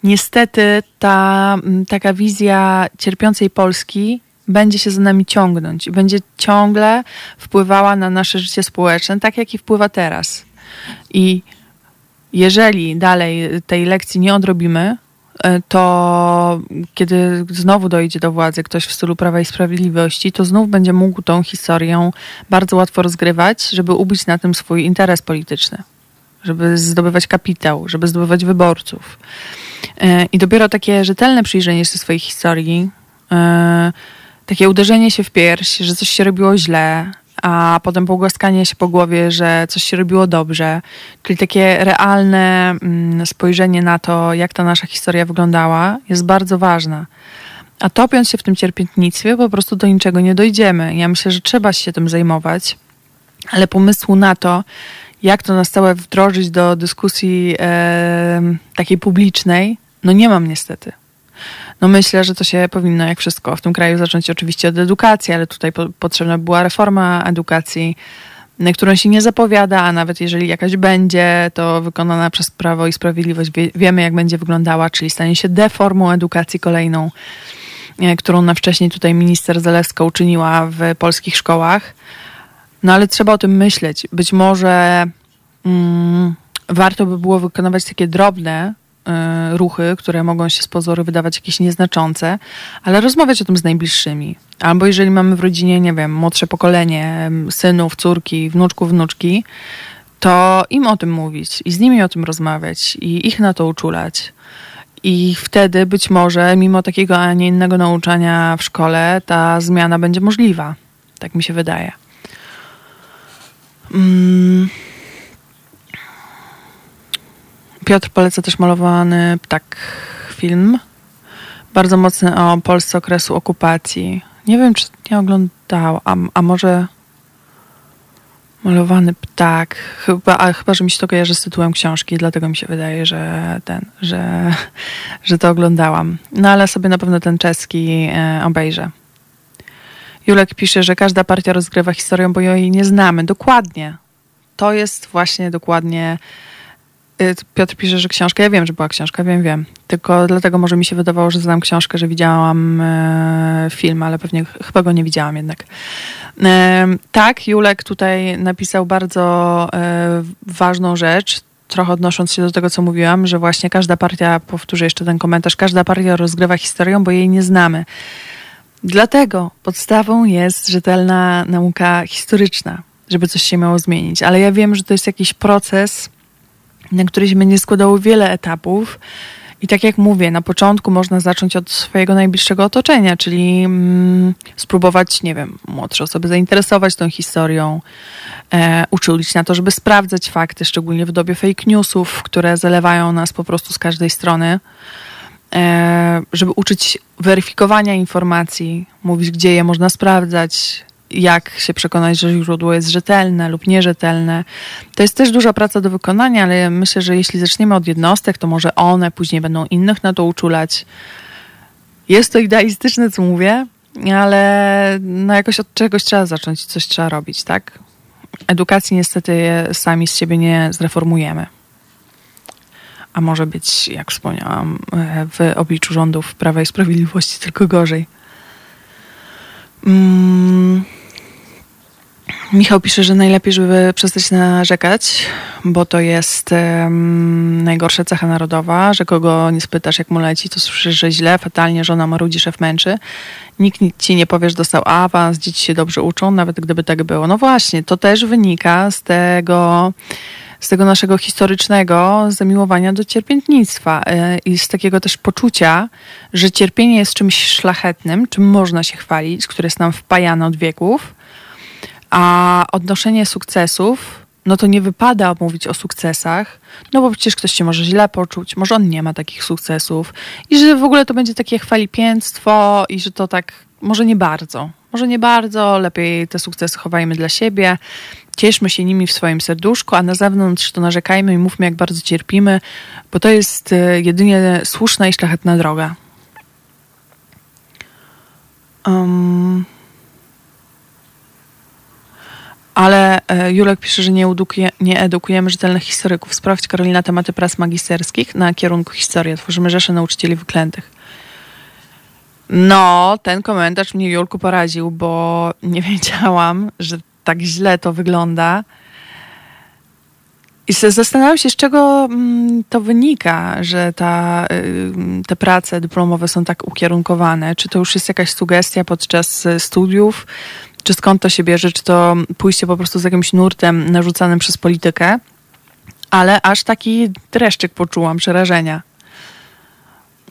niestety ta taka wizja cierpiącej Polski będzie się za nami ciągnąć i będzie ciągle wpływała na nasze życie społeczne, tak jak i wpływa teraz. I jeżeli dalej tej lekcji nie odrobimy, e, to kiedy znowu dojdzie do władzy ktoś w stylu Prawa i Sprawiedliwości, to znów będzie mógł tą historię bardzo łatwo rozgrywać, żeby ubić na tym swój interes polityczny żeby zdobywać kapitał, żeby zdobywać wyborców. E, I dopiero takie rzetelne przyjrzenie się swojej historii, e, takie uderzenie się w pierś, że coś się robiło źle, a potem pogłaskanie się po głowie, że coś się robiło dobrze, czyli takie realne mm, spojrzenie na to, jak ta nasza historia wyglądała, jest bardzo ważne. A topiąc się w tym cierpiętnictwie, po prostu do niczego nie dojdziemy. Ja myślę, że trzeba się tym zajmować, ale pomysłu na to, jak to na stałe wdrożyć do dyskusji e, takiej publicznej, no nie mam niestety. No myślę, że to się powinno, jak wszystko w tym kraju, zacząć oczywiście od edukacji, ale tutaj po, potrzebna była reforma edukacji, którą się nie zapowiada, a nawet jeżeli jakaś będzie, to wykonana przez Prawo i Sprawiedliwość wie, wiemy, jak będzie wyglądała, czyli stanie się deformą edukacji kolejną, e, którą na wcześniej tutaj minister Zalewska uczyniła w polskich szkołach. No ale trzeba o tym myśleć. Być może mm, warto by było wykonywać takie drobne ruchy, które mogą się z pozoru wydawać jakieś nieznaczące, ale rozmawiać o tym z najbliższymi. Albo jeżeli mamy w rodzinie, nie wiem, młodsze pokolenie, synów, córki, wnuczków, wnuczki, to im o tym mówić i z nimi o tym rozmawiać i ich na to uczulać. I wtedy być może, mimo takiego, a nie innego nauczania w szkole, ta zmiana będzie możliwa. Tak mi się wydaje. Mm. Piotr poleca też malowany ptak film. Bardzo mocny o Polsce okresu okupacji. Nie wiem, czy nie oglądał, a, a może malowany ptak. Chyba, a chyba, że mi się to kojarzy z tytułem książki, dlatego mi się wydaje, że ten, że, [LAUGHS] że to oglądałam. No ale sobie na pewno ten czeski e, obejrzę. Julek pisze, że każda partia rozgrywa historię, bo jej nie znamy. Dokładnie. To jest właśnie dokładnie. Y, Piotr pisze, że książka. Ja wiem, że była książka, wiem, wiem. Tylko dlatego może mi się wydawało, że znam książkę, że widziałam e, film, ale pewnie chyba go nie widziałam jednak. E, tak, Julek tutaj napisał bardzo e, ważną rzecz trochę odnosząc się do tego, co mówiłam, że właśnie każda partia, powtórzę jeszcze ten komentarz, każda partia rozgrywa historię, bo jej nie znamy. Dlatego podstawą jest rzetelna nauka historyczna, żeby coś się miało zmienić. Ale ja wiem, że to jest jakiś proces, na który się będzie składało wiele etapów. I tak jak mówię, na początku można zacząć od swojego najbliższego otoczenia, czyli mm, spróbować, nie wiem, młodsze osoby zainteresować tą historią, e, uczulić na to, żeby sprawdzać fakty, szczególnie w dobie fake newsów, które zalewają nas po prostu z każdej strony. E, żeby uczyć weryfikowania informacji, mówić, gdzie je można sprawdzać, jak się przekonać, że źródło jest rzetelne lub nierzetelne. To jest też duża praca do wykonania, ale myślę, że jeśli zaczniemy od jednostek, to może one później będą innych na to uczulać. Jest to idealistyczne, co mówię, ale no jakoś od czegoś trzeba zacząć, coś trzeba robić, tak? Edukacji niestety sami z siebie nie zreformujemy. A może być, jak wspomniałam, w obliczu rządów Prawa i Sprawiedliwości tylko gorzej. Mm. Michał pisze, że najlepiej, żeby przestać narzekać, bo to jest um, najgorsza cecha narodowa, że kogo nie spytasz, jak mu leci, to słyszysz, że źle, fatalnie, żona marudzi, szef męczy. Nikt ci nie powie, że dostał awans, dzieci się dobrze uczą, nawet gdyby tak było. No właśnie, to też wynika z tego z tego naszego historycznego zamiłowania do cierpiętnictwa e, i z takiego też poczucia, że cierpienie jest czymś szlachetnym, czym można się chwalić, które jest nam wpajane od wieków, a odnoszenie sukcesów, no to nie wypada mówić o sukcesach, no bo przecież ktoś się może źle poczuć, może on nie ma takich sukcesów i że w ogóle to będzie takie chwalipięctwo i że to tak może nie bardzo. Może nie bardzo, lepiej te sukcesy chowajmy dla siebie, cieszmy się nimi w swoim serduszku, a na zewnątrz to narzekajmy i mówmy, jak bardzo cierpimy, bo to jest e, jedynie słuszna i szlachetna droga. Um, ale e, Julek pisze, że nie, edukuje, nie edukujemy rzetelnych historyków. Sprawdź, Karolina, tematy prac magisterskich na kierunku historia. Tworzymy rzeszę nauczycieli wyklętych. No, ten komentarz mnie Julku poraził, bo nie [LAUGHS] wiedziałam, że tak źle to wygląda. I zastanawiam się, z czego mm, to wynika, że ta, y, te prace dyplomowe są tak ukierunkowane. Czy to już jest jakaś sugestia podczas y, studiów, czy skąd to się bierze, czy to pójście po prostu z jakimś nurtem narzucanym przez politykę. Ale aż taki dreszczyk poczułam, przerażenia.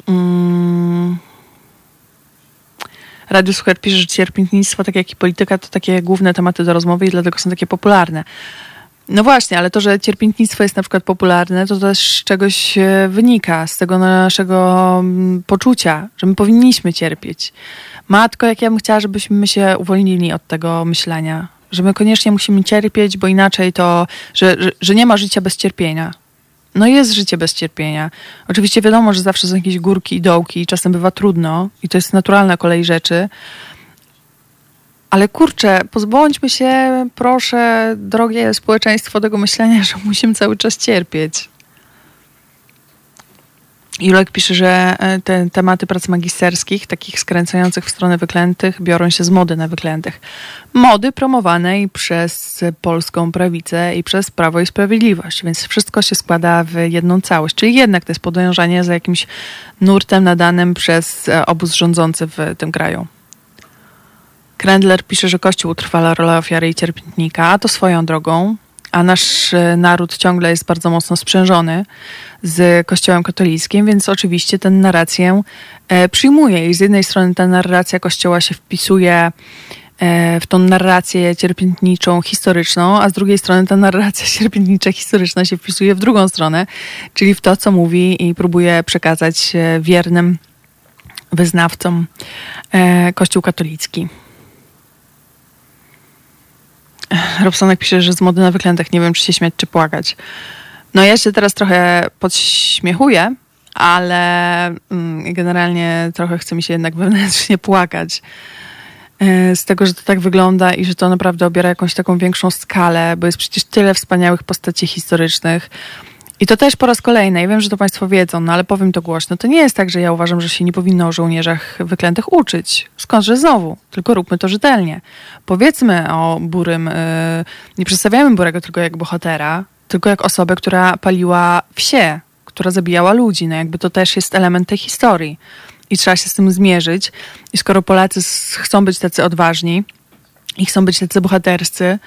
Mm. Radio Słuchacz pisze, że cierpiętnictwo, tak jak i polityka, to takie główne tematy do rozmowy i dlatego są takie popularne. No właśnie, ale to, że cierpiętnictwo jest na przykład popularne, to też z czegoś e, wynika, z tego naszego mm, poczucia, że my powinniśmy cierpieć. Matko, jak ja bym chciała, żebyśmy się uwolnili od tego myślenia, że my koniecznie musimy cierpieć, bo inaczej to, że, że, że nie ma życia bez cierpienia no jest życie bez cierpienia. Oczywiście wiadomo, że zawsze są jakieś górki i dołki i czasem bywa trudno i to jest naturalna kolej rzeczy. Ale kurczę, pozbądźmy się, proszę, drogie społeczeństwo, tego myślenia, [LAUGHS] że musimy cały czas cierpieć. Julek pisze, że e, te tematy prac magisterskich, takich skręcających w stronę wyklętych, biorą się z mody na wyklętych. Mody promowanej przez polską prawicę i przez Prawo i Sprawiedliwość, więc wszystko się składa w jedną całość. Czyli jednak to jest podążanie za jakimś nurtem nadanym przez e, obóz rządzący w tym kraju. Krendler pisze, że Kościół utrwala rolę ofiary i cierpiętnika, a to swoją drogą a nasz e, naród ciągle jest bardzo mocno sprzężony z Kościołem katolickim, więc oczywiście tę narrację e, przyjmuje. I z jednej strony ta narracja Kościoła się wpisuje e, w tą narrację cierpiętniczą, historyczną, a z drugiej strony ta narracja [LAUGHS] cierpiętnicza, historyczna się wpisuje w drugą stronę, czyli w to, co mówi i próbuje przekazać wiernym wyznawcom Kościół katolicki. Robsonek pisze, że z mody na wyklętach nie wiem, czy się śmiać, czy płakać. No ja się teraz trochę podśmiechuję, ale mm, generalnie trochę chce mi się jednak [LAUGHS] wewnętrznie płakać. E, z tego, że to tak wygląda i że to naprawdę obiera jakąś taką większą skalę, bo jest przecież tyle wspaniałych postaci historycznych. I to też po raz kolejny, ja wiem, że to Państwo wiedzą, no ale powiem to głośno. To nie jest tak, że ja uważam, że się nie powinno o żołnierzach wyklętych uczyć. Skądże znowu? Tylko róbmy to rzetelnie. Powiedzmy o Burym, yy, nie przedstawiamy Burego tylko jak bohatera, tylko jak osobę, która paliła wsie, która zabijała ludzi. No jakby to też jest element tej historii. I trzeba się z tym zmierzyć. I skoro Polacy chcą być tacy odważni, i chcą być tacy bohaterscy,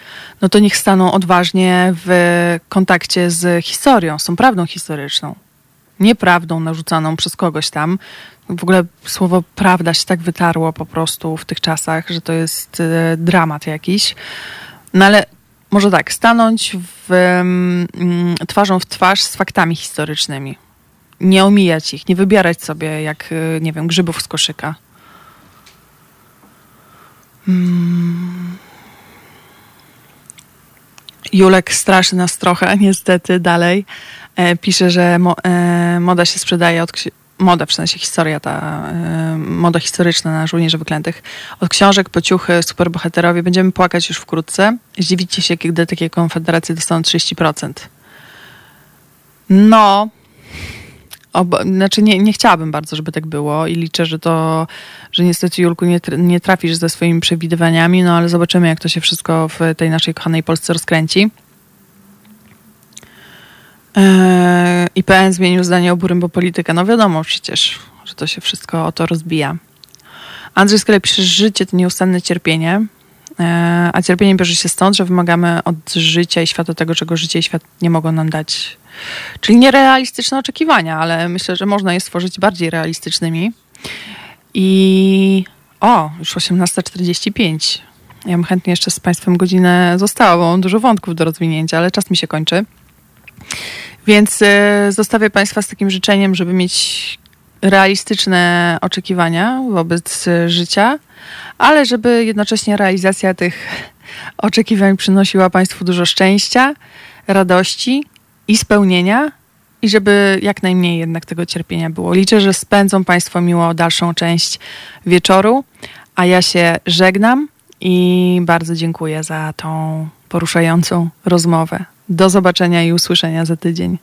no to niech staną odważnie w kontakcie z historią, z tą prawdą historyczną. Nieprawdą narzucaną przez kogoś tam. W ogóle słowo prawda się tak wytarło po prostu w tych czasach, że to jest e, dramat jakiś. No ale może tak, stanąć w, mm, twarzą w twarz z faktami historycznymi. Nie omijać ich, nie wybierać sobie jak, e, nie wiem, grzybów z koszyka. Hmm. Julek straszy nas trochę, [LAUGHS] niestety, dalej. E, pisze, że mo, e, moda się sprzedaje od... Moda, w sensie historia ta, e, moda historyczna na żołnierzy wyklętych. Od książek, pociuchy, superbohaterowie. Będziemy płakać już wkrótce. Zdziwicie się, kiedy takie konfederacje dostaną 30%. No, Oba, znaczy nie, nie chciałabym bardzo, żeby tak było i liczę, że to, że niestety Julku nie, nie trafisz ze swoimi przewidywaniami, no ale zobaczymy, jak to się wszystko w tej naszej kochanej Polsce rozkręci. Yy, IPN zmienił zdanie o Burym, bo polityka. No wiadomo przecież, że to się wszystko o to rozbija. Andrzej z kolei pisze, życie to nieustanne cierpienie, yy, a cierpienie bierze się stąd, że wymagamy od życia i świata tego, czego życie i świat nie mogą nam dać. Czyli nierealistyczne oczekiwania, ale myślę, że można je stworzyć bardziej realistycznymi. I o, już 18.45. Ja bym chętnie jeszcze z Państwem godzinę została, bo mam dużo wątków do rozwinięcia, ale czas mi się kończy. Więc e, zostawię Państwa z takim życzeniem, żeby mieć realistyczne oczekiwania wobec e, życia, ale żeby jednocześnie realizacja tych oczekiwań przynosiła Państwu dużo szczęścia, radości i spełnienia i żeby jak najmniej jednak tego cierpienia było. Liczę, że spędzą Państwo miło dalszą część wieczoru, a ja się żegnam i bardzo dziękuję za tą poruszającą rozmowę. Do zobaczenia i usłyszenia za tydzień.